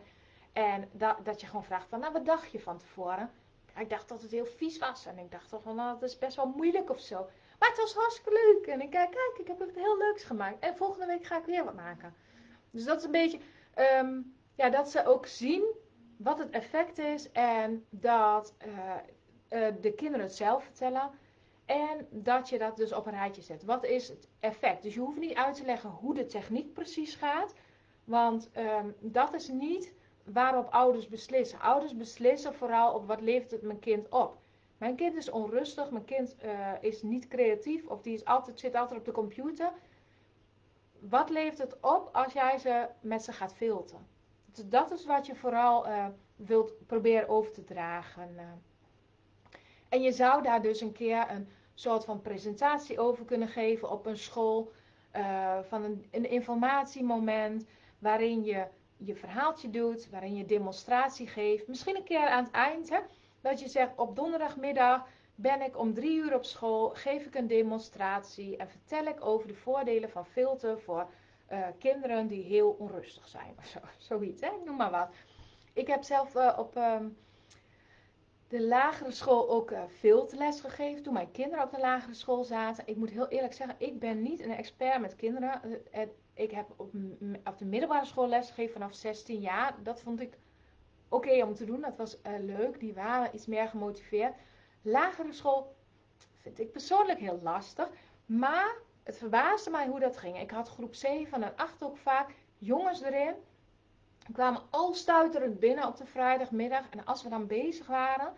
En dat, dat je gewoon vraagt van, nou wat dacht je van tevoren? ik dacht dat het heel vies was. En ik dacht toch van, nou dat is best wel moeilijk of zo. Maar het was hartstikke leuk. En ik kijk, kijk, ik heb het heel leuks gemaakt. En volgende week ga ik weer wat maken. Dus dat is een beetje, um, ja, dat ze ook zien wat het effect is. En dat uh, uh, de kinderen het zelf vertellen. En dat je dat dus op een rijtje zet. Wat is het effect? Dus je hoeft niet uit te leggen hoe de techniek precies gaat. Want um, dat is niet waarop ouders beslissen. Ouders beslissen vooral op wat levert het mijn kind op. Mijn kind is onrustig, mijn kind uh, is niet creatief of die altijd, zit altijd op de computer. Wat levert het op als jij ze met ze gaat filteren? Dus dat is wat je vooral uh, wilt proberen over te dragen. Uh. En je zou daar dus een keer een soort van presentatie over kunnen geven op een school. Van een, een, informatiemoment waarin je je verhaaltje doet, waarin je demonstratie geeft. Misschien een keer aan het eind, hè, dat je zegt op donderdagmiddag ben ik om drie uur op school, geef ik een demonstratie en vertel ik over de voordelen van filter voor uh, kinderen die heel onrustig zijn. Of zo, zoiets, hè? noem maar wat. Ik heb zelf uh, op um, de lagere school ook uh, filterles gegeven toen mijn kinderen op de lagere school zaten. Ik moet heel eerlijk zeggen, ik ben niet een expert met kinderen. Ik heb op, op de middelbare school les gegeven vanaf 16 jaar. Dat vond ik oké om te doen. Dat was leuk. Die waren iets meer gemotiveerd. Lagere school vind ik persoonlijk heel lastig. Maar het verbaasde mij hoe dat ging. Ik had groep 7 en 8 ook vaak jongens erin. Kwamen al stuiterend binnen op de vrijdagmiddag. En als we dan bezig waren,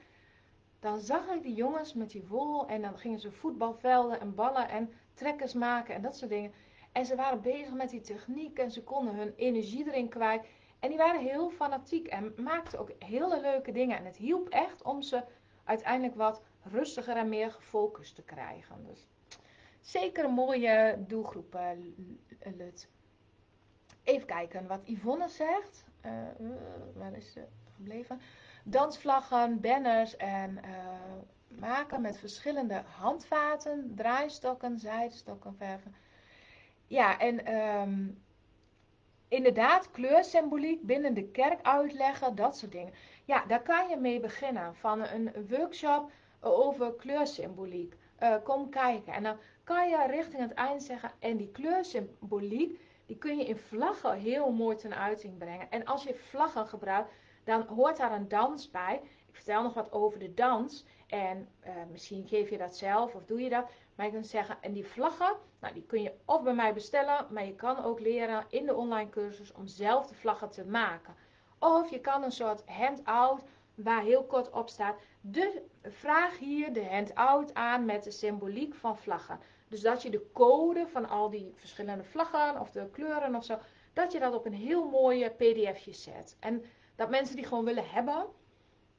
dan zag ik die jongens met die wol. En dan gingen ze voetbalvelden en ballen en trekkers maken en dat soort dingen. En ze waren bezig met die techniek en ze konden hun energie erin kwijt. En die waren heel fanatiek en maakten ook hele leuke dingen. En het hielp echt om ze uiteindelijk wat rustiger en meer gefocust te krijgen. Dus zeker een mooie doelgroep, uh, Lut. Even kijken wat Yvonne zegt. Uh, waar is ze gebleven? Dansvlaggen, banners en maken met verschillende handvaten, draaistokken, zijdestokken, verven. Ja, en um, inderdaad, kleursymboliek binnen de kerk uitleggen, dat soort dingen. Ja, daar kan je mee beginnen. Van een workshop over kleursymboliek. Uh, kom kijken. En dan kan je richting het eind zeggen. En die kleursymboliek, die kun je in vlaggen heel mooi ten uiting brengen. En als je vlaggen gebruikt, dan hoort daar een dans bij. Ik vertel nog wat over de dans. En uh, misschien geef je dat zelf of doe je dat. Maar je kunt zeggen, en die vlaggen, nou, die kun je of bij mij bestellen. Maar je kan ook leren in de online cursus om zelf de vlaggen te maken. Of je kan een soort handout waar heel kort op staat. De vraag hier de handout aan met de symboliek van vlaggen. Dus dat je de code van al die verschillende vlaggen of de kleuren of zo, dat je dat op een heel mooie pdfje zet. En dat mensen die gewoon willen hebben.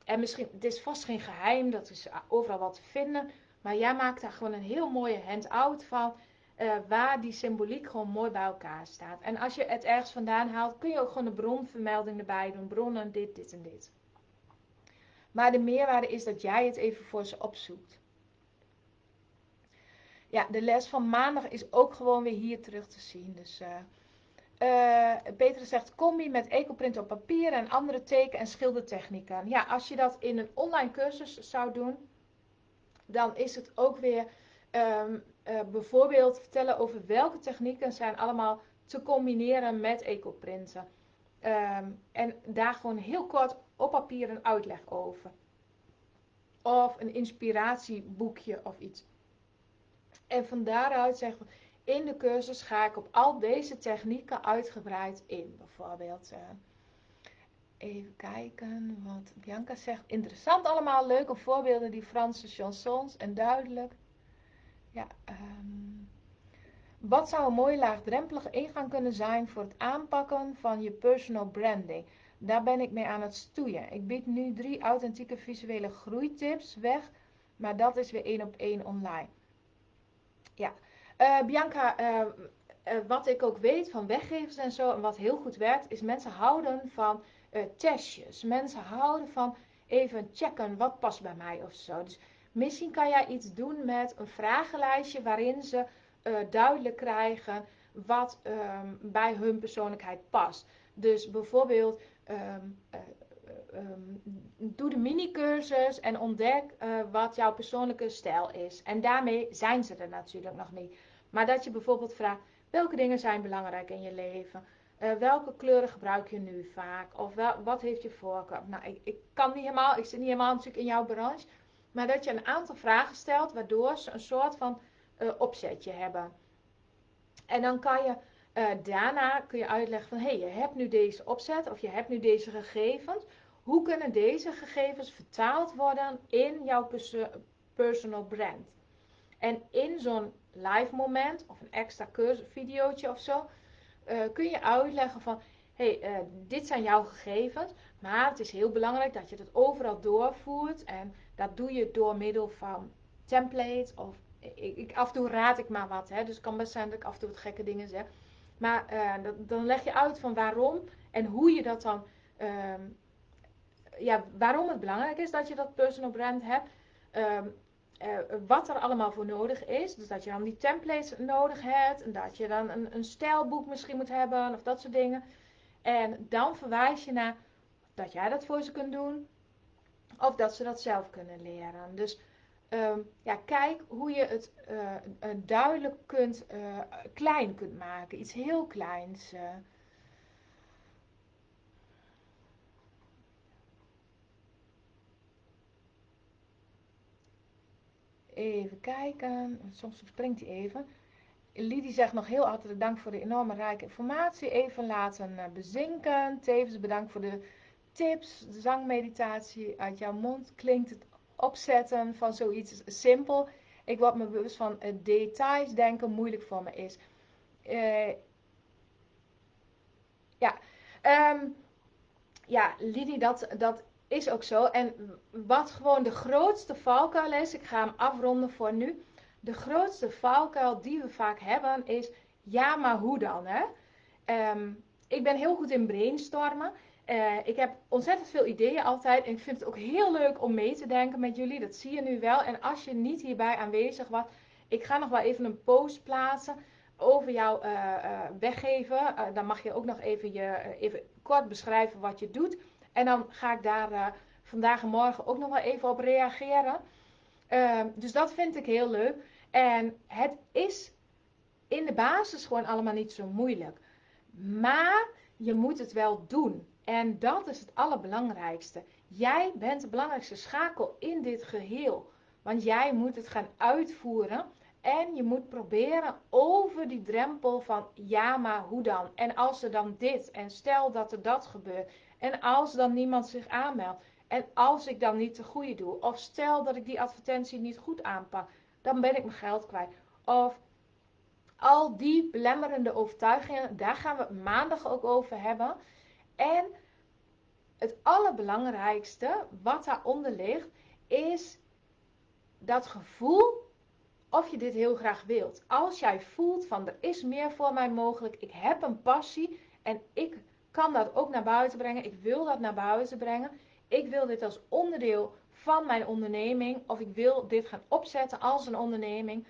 En misschien, het is vast geen geheim, dat is overal wat te vinden. Maar jij maakt daar gewoon een heel mooie handout van. Uh, waar die symboliek gewoon mooi bij elkaar staat. En als je het ergens vandaan haalt, kun je ook gewoon de bronvermelding erbij doen. Bronnen, dit, dit en dit. Maar de meerwaarde is dat jij het even voor ze opzoekt. Ja, de les van maandag is ook gewoon weer hier terug te zien. Dus uh, uh, Peter zegt combi met ecoprint op papier en andere teken- en schildertechnieken. Ja, als je dat in een online cursus zou doen, dan is het ook weer um, uh, bijvoorbeeld vertellen over welke technieken zijn allemaal te combineren met ecoprinten. Um, en daar gewoon heel kort op papier een uitleg over. Of een inspiratieboekje of iets. En van daaruit zeggen we, in de cursus ga ik op al deze technieken uitgebreid in. Bijvoorbeeld, uh, even kijken wat Bianca zegt. Interessant allemaal, leuke voorbeelden, die Franse chansons en duidelijk. Ja, um, wat zou een mooie laagdrempelige ingang kunnen zijn voor het aanpakken van je personal branding? Daar ben ik mee aan het stoeien. Ik bied nu drie authentieke visuele groeitips weg, maar dat is weer één op één online. Ja, uh, Bianca, uh, uh, wat ik ook weet van weggevers en zo, en wat heel goed werkt, is mensen houden van testjes. Mensen houden van even checken wat past bij mij of zo. Dus misschien kan jij iets doen met een vragenlijstje waarin ze duidelijk krijgen wat um, bij hun persoonlijkheid past. Dus bijvoorbeeld, um, um, doe de mini-cursus en ontdek uh, wat jouw persoonlijke stijl is. En daarmee zijn ze er natuurlijk nog niet. Maar dat je bijvoorbeeld vraagt, welke dingen zijn belangrijk in je leven? Uh, welke kleuren gebruik je nu vaak? Of wat heeft je voorkeur? Nou, ik, ik, kan niet helemaal, ik zit niet helemaal natuurlijk in jouw branche. maar dat je een aantal vragen stelt waardoor ze een soort van uh, opzetje hebben. En dan kan je uh, daarna kun je uitleggen van hé, hey, je hebt nu deze opzet of je hebt nu deze gegevens. Hoe kunnen deze gegevens vertaald worden in jouw personal brand? En in zo'n live moment of een extra videootje of zo, uh, kun je uitleggen van hey, uh, dit zijn jouw gegevens, maar het is heel belangrijk dat je het overal doorvoert. En dat doe je door middel van templates of ik, ik, af en toe raad ik maar wat. Hè, dus het kan best zijn dat ik af en toe wat gekke dingen zeg. Maar dat, dan leg je uit van waarom en hoe je dat dan. Uh, ja, waarom het belangrijk is dat je dat personal brand hebt. Um, uh, wat er allemaal voor nodig is. Dus dat je dan die templates nodig hebt. En dat je dan een, een stijlboek misschien moet hebben. Of dat soort dingen. En dan verwijs je naar dat jij dat voor ze kunt doen. Of dat ze dat zelf kunnen leren. Dus um, ja, kijk hoe je het uh, duidelijk kunt, uh, klein kunt maken. Iets heel kleins. Even kijken. Soms springt hij even. Lidie zegt nog heel hartelijk dank voor de enorme rijke informatie. Even laten bezinken. Tevens bedankt voor de tips. Zangmeditatie uit jouw mond klinkt het opzetten van zoiets simpel. Ik word me bewust van het details denken moeilijk voor me is. Uh, ja, um, ja, Lidie, dat, dat is ook zo. En wat gewoon de grootste valkuil is, ik ga hem afronden voor nu. De grootste valkuil die we vaak hebben is, ja, maar hoe dan? Hè? Um, ik ben heel goed in brainstormen. Uh, ik heb ontzettend veel ideeën altijd. En ik vind het ook heel leuk om mee te denken met jullie. Dat zie je nu wel. En als je niet hierbij aanwezig was, ik ga nog wel even een post plaatsen over jouw uh, uh, weggeven. dan mag je ook nog even, je, even kort beschrijven wat je doet. En dan ga ik daar vandaag en morgen ook nog wel even op reageren. Ehm, dus dat vind ik heel leuk. En het is in de basis gewoon allemaal niet zo moeilijk. Maar je moet het wel doen. En dat is het allerbelangrijkste. Jij bent de belangrijkste schakel in dit geheel. Want jij moet het gaan uitvoeren. En je moet proberen over die drempel van ja, maar hoe dan? En als er dan dit en stel dat er dat gebeurt. En als dan niemand zich aanmeldt. En als ik dan niet de goede doe. Of stel dat ik die advertentie niet goed aanpak. Dan ben ik mijn geld kwijt. Of al die belemmerende overtuigingen. Daar gaan we maandag ook over hebben. En het allerbelangrijkste wat daaronder ligt, is dat gevoel of je dit heel graag wilt. Als jij voelt van er is meer voor mij mogelijk, ik heb een passie en ik kan dat ook naar buiten brengen, ik wil dat naar buiten brengen, ik wil dit als onderdeel van mijn onderneming of ik wil dit gaan opzetten als een onderneming,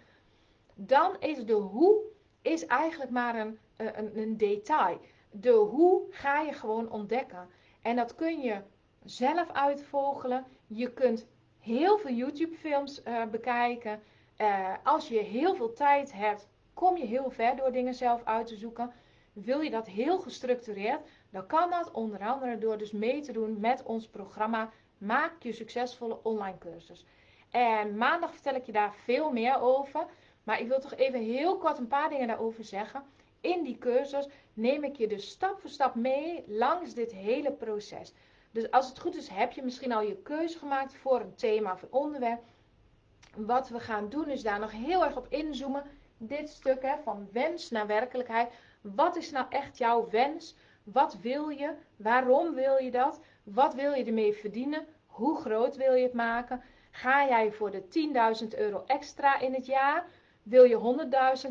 dan is de hoe is eigenlijk maar een, een, een detail. De hoe ga je gewoon ontdekken. En dat kun je zelf uitvogelen. Je kunt heel veel YouTube-films uh, bekijken. Uh, als je heel veel tijd hebt, kom je heel ver door dingen zelf uit te zoeken. Wil je dat heel gestructureerd, dan kan dat onder andere door dus mee te doen met ons programma Maak je succesvolle online cursus. En maandag vertel ik je daar veel meer over. Maar ik wil toch even heel kort een paar dingen daarover zeggen. In die cursus neem ik je dus stap voor stap mee langs dit hele proces. Dus als het goed is, heb je misschien al je keuze gemaakt voor een thema of onderwerp. Wat we gaan doen is daar nog heel erg op inzoomen. Dit stuk van wens naar werkelijkheid. Wat is nou echt jouw wens? Wat wil je? Waarom wil je dat? Wat wil je ermee verdienen? Hoe groot wil je het maken? Ga jij voor de 10.000 euro extra in het jaar? Wil je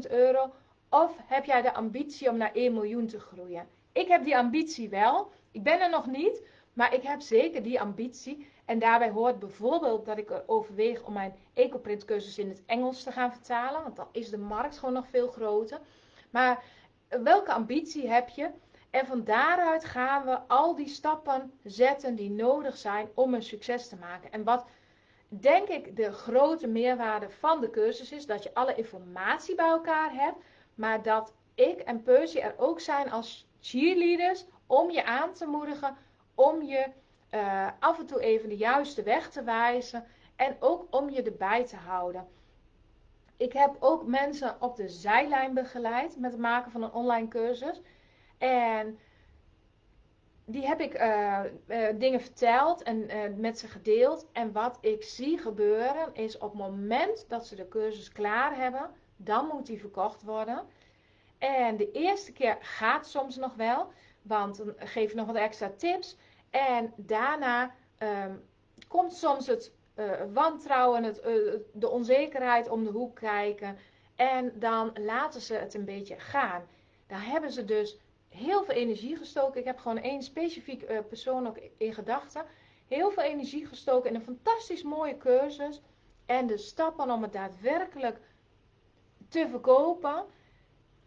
100.000 euro? Of heb jij de ambitie om naar 1 miljoen te groeien? Ik heb die ambitie wel. Ik ben er nog niet, maar ik heb zeker die ambitie. En daarbij hoort bijvoorbeeld dat ik overweeg om mijn ecoprint cursus in het Engels te gaan vertalen. Want dan is de markt gewoon nog veel groter. Maar welke ambitie heb je? En van daaruit gaan we al die stappen zetten die nodig zijn om een succes te maken. En wat denk ik de grote meerwaarde van de cursus is, dat je alle informatie bij elkaar hebt maar dat ik en Percy er ook zijn als cheerleaders om je aan te moedigen, om je uh, af en toe even de juiste weg te wijzen En ook om je erbij te houden. Ik heb ook mensen op de zijlijn begeleid met het maken van een online cursus. En die heb ik uh, uh, dingen verteld en uh, met ze gedeeld. En wat ik zie gebeuren is op het moment dat ze de cursus klaar hebben, dan moet die verkocht worden. En de eerste keer gaat soms nog wel, want dan geef ik nog wat extra tips. En daarna um, komt soms het wantrouwen, het, de onzekerheid om de hoek kijken. En dan laten ze het een beetje gaan. Daar hebben ze dus heel veel energie gestoken. Ik heb gewoon één specifiek uh, persoon ook in gedachten. Heel veel energie gestoken in een fantastisch mooie cursus. En de stappen om het daadwerkelijk te verkopen,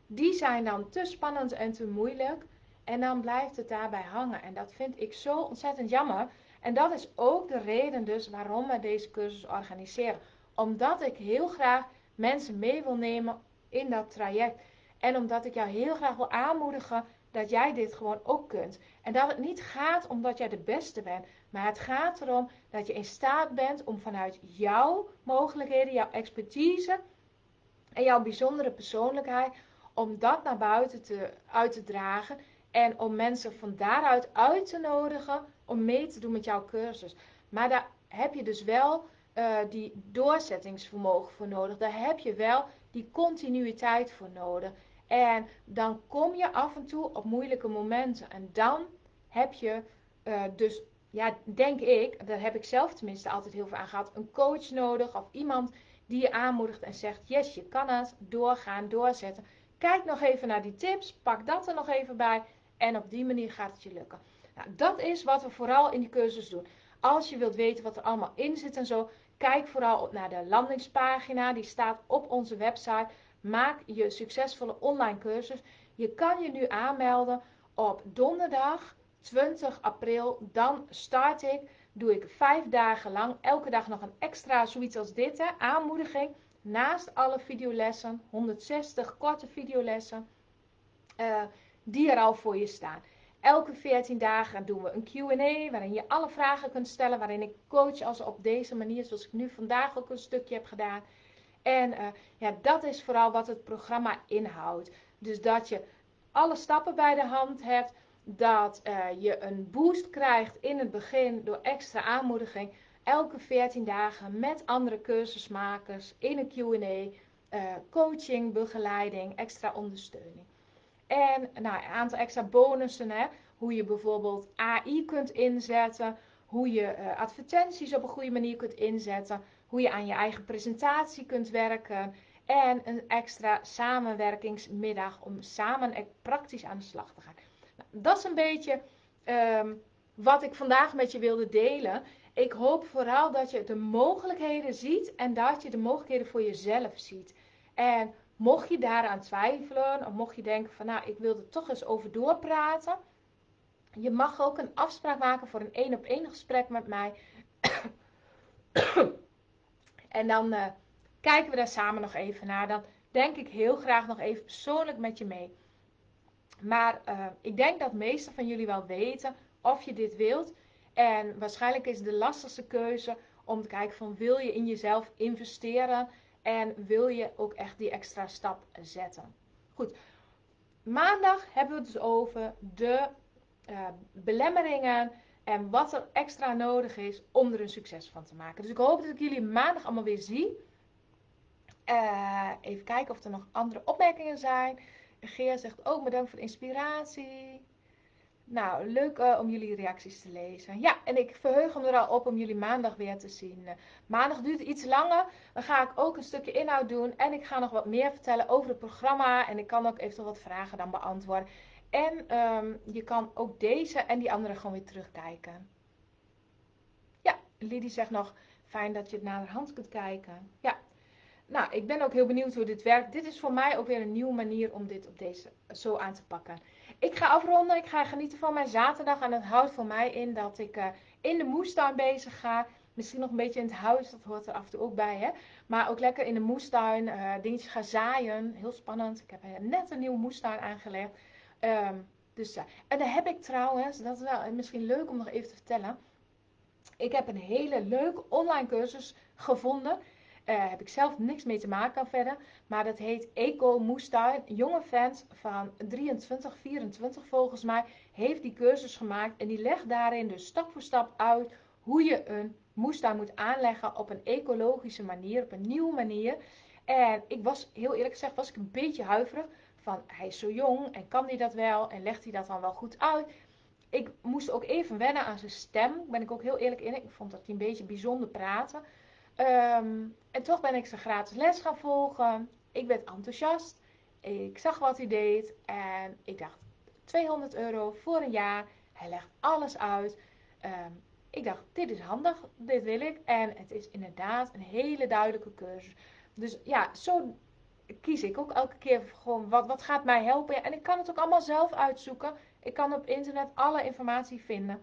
die zijn dan te spannend en te moeilijk. En dan blijft het daarbij hangen. En dat vind ik zo ontzettend jammer. En dat is ook de reden dus waarom we deze cursus organiseren. Omdat ik heel graag mensen mee wil nemen in dat traject. En omdat ik jou heel graag wil aanmoedigen dat jij dit gewoon ook kunt. En dat het niet gaat omdat jij de beste bent, maar het gaat erom dat je in staat bent om vanuit jouw mogelijkheden, jouw expertise en jouw bijzondere persoonlijkheid, om dat naar buiten te, uit te dragen en om mensen van daaruit uit te nodigen om mee te doen met jouw cursus. Maar daar heb je dus wel uh, die doorzettingsvermogen voor nodig. Daar heb je wel die continuïteit voor nodig. En dan kom je af en toe op moeilijke momenten. En dan heb je uh, dus, ja, denk ik, daar heb ik zelf tenminste altijd heel veel aan gehad, een coach nodig of iemand die je aanmoedigt en zegt: Yes, je kan het, doorgaan, doorzetten. Kijk nog even naar die tips, pak dat er nog even bij en op die manier gaat het je lukken. Nou, dat is wat we vooral in die cursus doen. Als je wilt weten wat er allemaal in zit en zo, kijk vooral naar de landingspagina. Die staat op onze website. Maak je succesvolle online cursus. Je kan je nu aanmelden op donderdag 20 april. Dan start ik. Doe ik vijf dagen lang. Elke dag nog een extra zoiets als dit. Hè, aanmoediging. Naast alle videolessen. 160 korte videolessen. Uh, die er al voor je staan. Elke 14 dagen doen we een QA waarin je alle vragen kunt stellen. Waarin ik coach als op deze manier, zoals ik nu vandaag ook een stukje heb gedaan. En uh, ja, dat is vooral wat het programma inhoudt. Dus dat je alle stappen bij de hand hebt. Dat uh, je een boost krijgt in het begin door extra aanmoediging. Elke 14 dagen met andere cursusmakers in een QA. Eh, coaching, begeleiding, extra ondersteuning. En nou, een aantal extra bonussen. Hè? Hoe je bijvoorbeeld AI kunt inzetten. Hoe je uh, advertenties op een goede manier kunt inzetten hoe je aan je eigen presentatie kunt werken en een extra samenwerkingsmiddag om samen praktisch aan de slag te gaan. Nou, dat is een beetje um, wat ik vandaag met je wilde delen. Ik hoop vooral dat je de mogelijkheden ziet en dat je de mogelijkheden voor jezelf ziet. En mocht je daaraan twijfelen of mocht je denken van nou ik wil er toch eens over doorpraten. Je mag ook een afspraak maken voor een één op één gesprek met mij. En dan uh, kijken we daar samen nog even naar. Dan denk ik heel graag nog even persoonlijk met je mee. Maar uh, ik denk dat de meesten van jullie wel weten of je dit wilt. En waarschijnlijk is de lastigste keuze om te kijken van wil je in jezelf investeren en wil je ook echt die extra stap zetten. Goed, maandag hebben we het dus over de uh, belemmeringen en wat er extra nodig is om er een succes van te maken. Dus ik hoop dat ik jullie maandag allemaal weer zie. Uh, even kijken of er nog andere opmerkingen zijn. Geer zegt ook bedankt voor de inspiratie. Nou, leuk uh, om jullie reacties te lezen. Ja, en ik verheug me er al op om jullie maandag weer te zien. Maandag duurt iets langer. Dan ga ik ook een stukje inhoud doen. En ik ga nog wat meer vertellen over het programma. En ik kan ook eventueel wat vragen dan beantwoorden. En um, je kan ook deze en die andere gewoon weer terugkijken. Ja, Lidie zegt nog, fijn dat je het naar de hand kunt kijken. Ja, nou, ik ben ook heel benieuwd hoe dit werkt. Dit is voor mij ook weer een nieuwe manier om dit op deze zo aan te pakken. Ik ga afronden, ik ga genieten van mijn zaterdag. En het houdt voor mij in dat ik uh, in de moestuin bezig ga. Misschien nog een beetje in het huis, dat hoort er af en toe ook bij. Hè? Maar ook lekker in de moestuin uh, dingetjes gaan zaaien. Heel spannend. Ik heb net een nieuwe moestuin aangelegd. Um, dus en dan heb ik trouwens, dat is wel misschien leuk om nog even te vertellen. Ik heb een hele leuke online cursus gevonden. Uh, heb ik zelf niks mee te maken verder. Maar dat heet Eco Moestuin. Jonge fans van 23, 24 volgens mij heeft die cursus gemaakt. En die legt daarin dus stap voor stap uit hoe je een moestuin moet aanleggen op een ecologische manier, op een nieuwe manier. En ik was, heel eerlijk gezegd, was ik een beetje huiverig. Van, hij is zo jong en kan hij dat wel? En legt hij dat dan wel goed uit? Ik moest ook even wennen aan zijn stem. Ben ik ook heel eerlijk in. Ik vond dat hij een beetje bijzonder praten. Ehm, en toch ben ik zijn gratis les gaan volgen. Ik werd enthousiast. Ik zag wat hij deed. En ik dacht, 200 euro voor een jaar. Hij legt alles uit. Ehm, ik dacht, dit is handig. Dit wil ik. En het is inderdaad een hele duidelijke cursus. Dus ja, zo kies ik ook elke keer gewoon wat, wat gaat mij helpen. en ik kan het ook allemaal zelf uitzoeken. Ik kan op internet alle informatie vinden.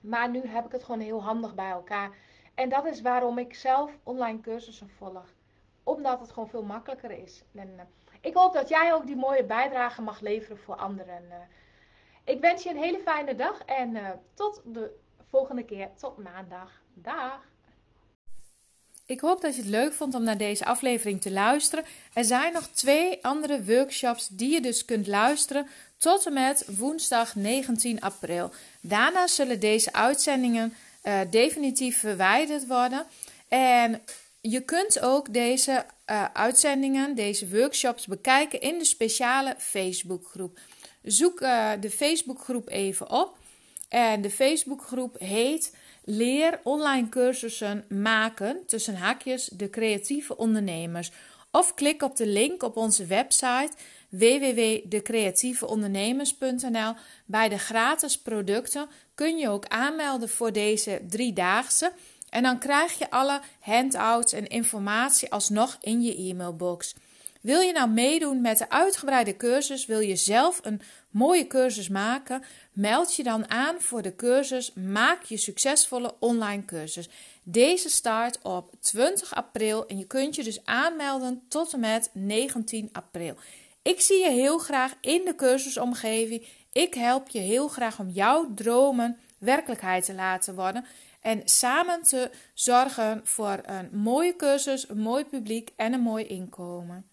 Maar nu heb ik het gewoon heel handig bij elkaar. En dat is waarom ik zelf online cursussen volg. Omdat het gewoon veel makkelijker is. En, uh, ik hoop dat jij ook die mooie bijdrage mag leveren voor anderen. Uh, ik wens je een hele fijne dag en uh, tot de volgende keer. Tot maandag. Dag. Ik hoop dat je het leuk vond om naar deze aflevering te luisteren. Er zijn nog twee andere workshops die je dus kunt luisteren tot en met woensdag 19 april. Daarna zullen deze uitzendingen uh, definitief verwijderd worden. En je kunt ook deze uh, uitzendingen, deze workshops bekijken in de speciale Facebookgroep. Zoek uh, de Facebookgroep even op. En de Facebookgroep heet Leer online cursussen maken tussen haakjes de creatieve ondernemers. Of klik op de link op onze website www.decreatieveondernemers.nl. Bij de gratis producten kun je ook aanmelden voor deze driedaagse. En dan krijg je alle handouts en informatie alsnog in je e-mailbox. Wil je nou meedoen met de uitgebreide cursus? Wil je zelf een mooie cursus maken? Meld je dan aan voor de cursus Maak je succesvolle online cursus. Deze start op 20 april en je kunt je dus aanmelden tot en met 19 april. Ik zie je heel graag in de cursusomgeving. Ik help je heel graag om jouw dromen werkelijkheid te laten worden. En samen te zorgen voor een mooie cursus, een mooi publiek en een mooi inkomen.